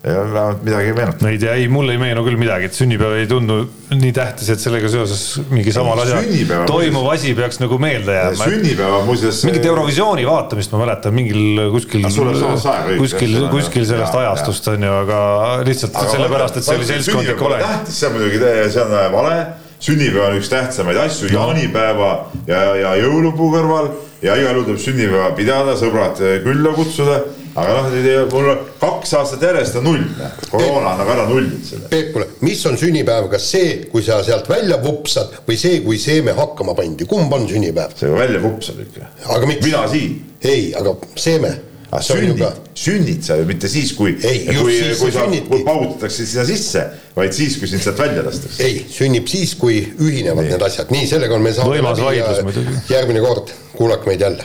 S4: ja vähemalt midagi ei meenuta.
S3: no ei tea, ei mulle ei meenu küll midagi, et sünnipäev ei tundu nii tähtis, et sellega seoses mingi samal asjal toimuv asi peaks nagu meelde jääma.
S4: sünnipäeva muuseas.
S3: mingit Eurovisiooni vaatamist ma mäletan mingil kuskil, kuskil, kuskil sellest ja, ajastust on ju, aga lihtsalt aga sellepärast, et see oli seltskondlik olek.
S4: tähtis, see on muidugi, see on vale sünnipäev on üks tähtsamaid asju jaanipäeva ja, ja jõulupuu kõrval ja igal juhul tuleb sünnipäeva pidada, sõbrad külla kutsuda aga noh, mul on kaks aastat järjest on null, koroona on nagu ära nullinud selle.
S2: Peep, kuule, mis on sünnipäev, kas see, kui sa sealt välja vupsad või see, kui seeme hakkama pandi, kumb on sünnipäev?
S4: see välja vupsab ikka.
S2: aga
S4: mina siin.
S2: ei, aga seeme.
S4: sünnid, sünnid sa ju mitte siis, kui, kui, kui sa paugutatakse sinna sisse, vaid siis, kui sind sealt välja lastakse.
S2: ei, sünnib siis, kui ühinevad nii. need asjad, nii, sellega on meil
S3: saanud
S2: järgmine kord, kuulake meid jälle.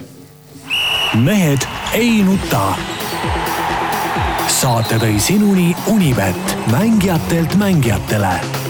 S1: mehed ei nuta saate tõi sinuni Unibet, mängijatelt mängijatele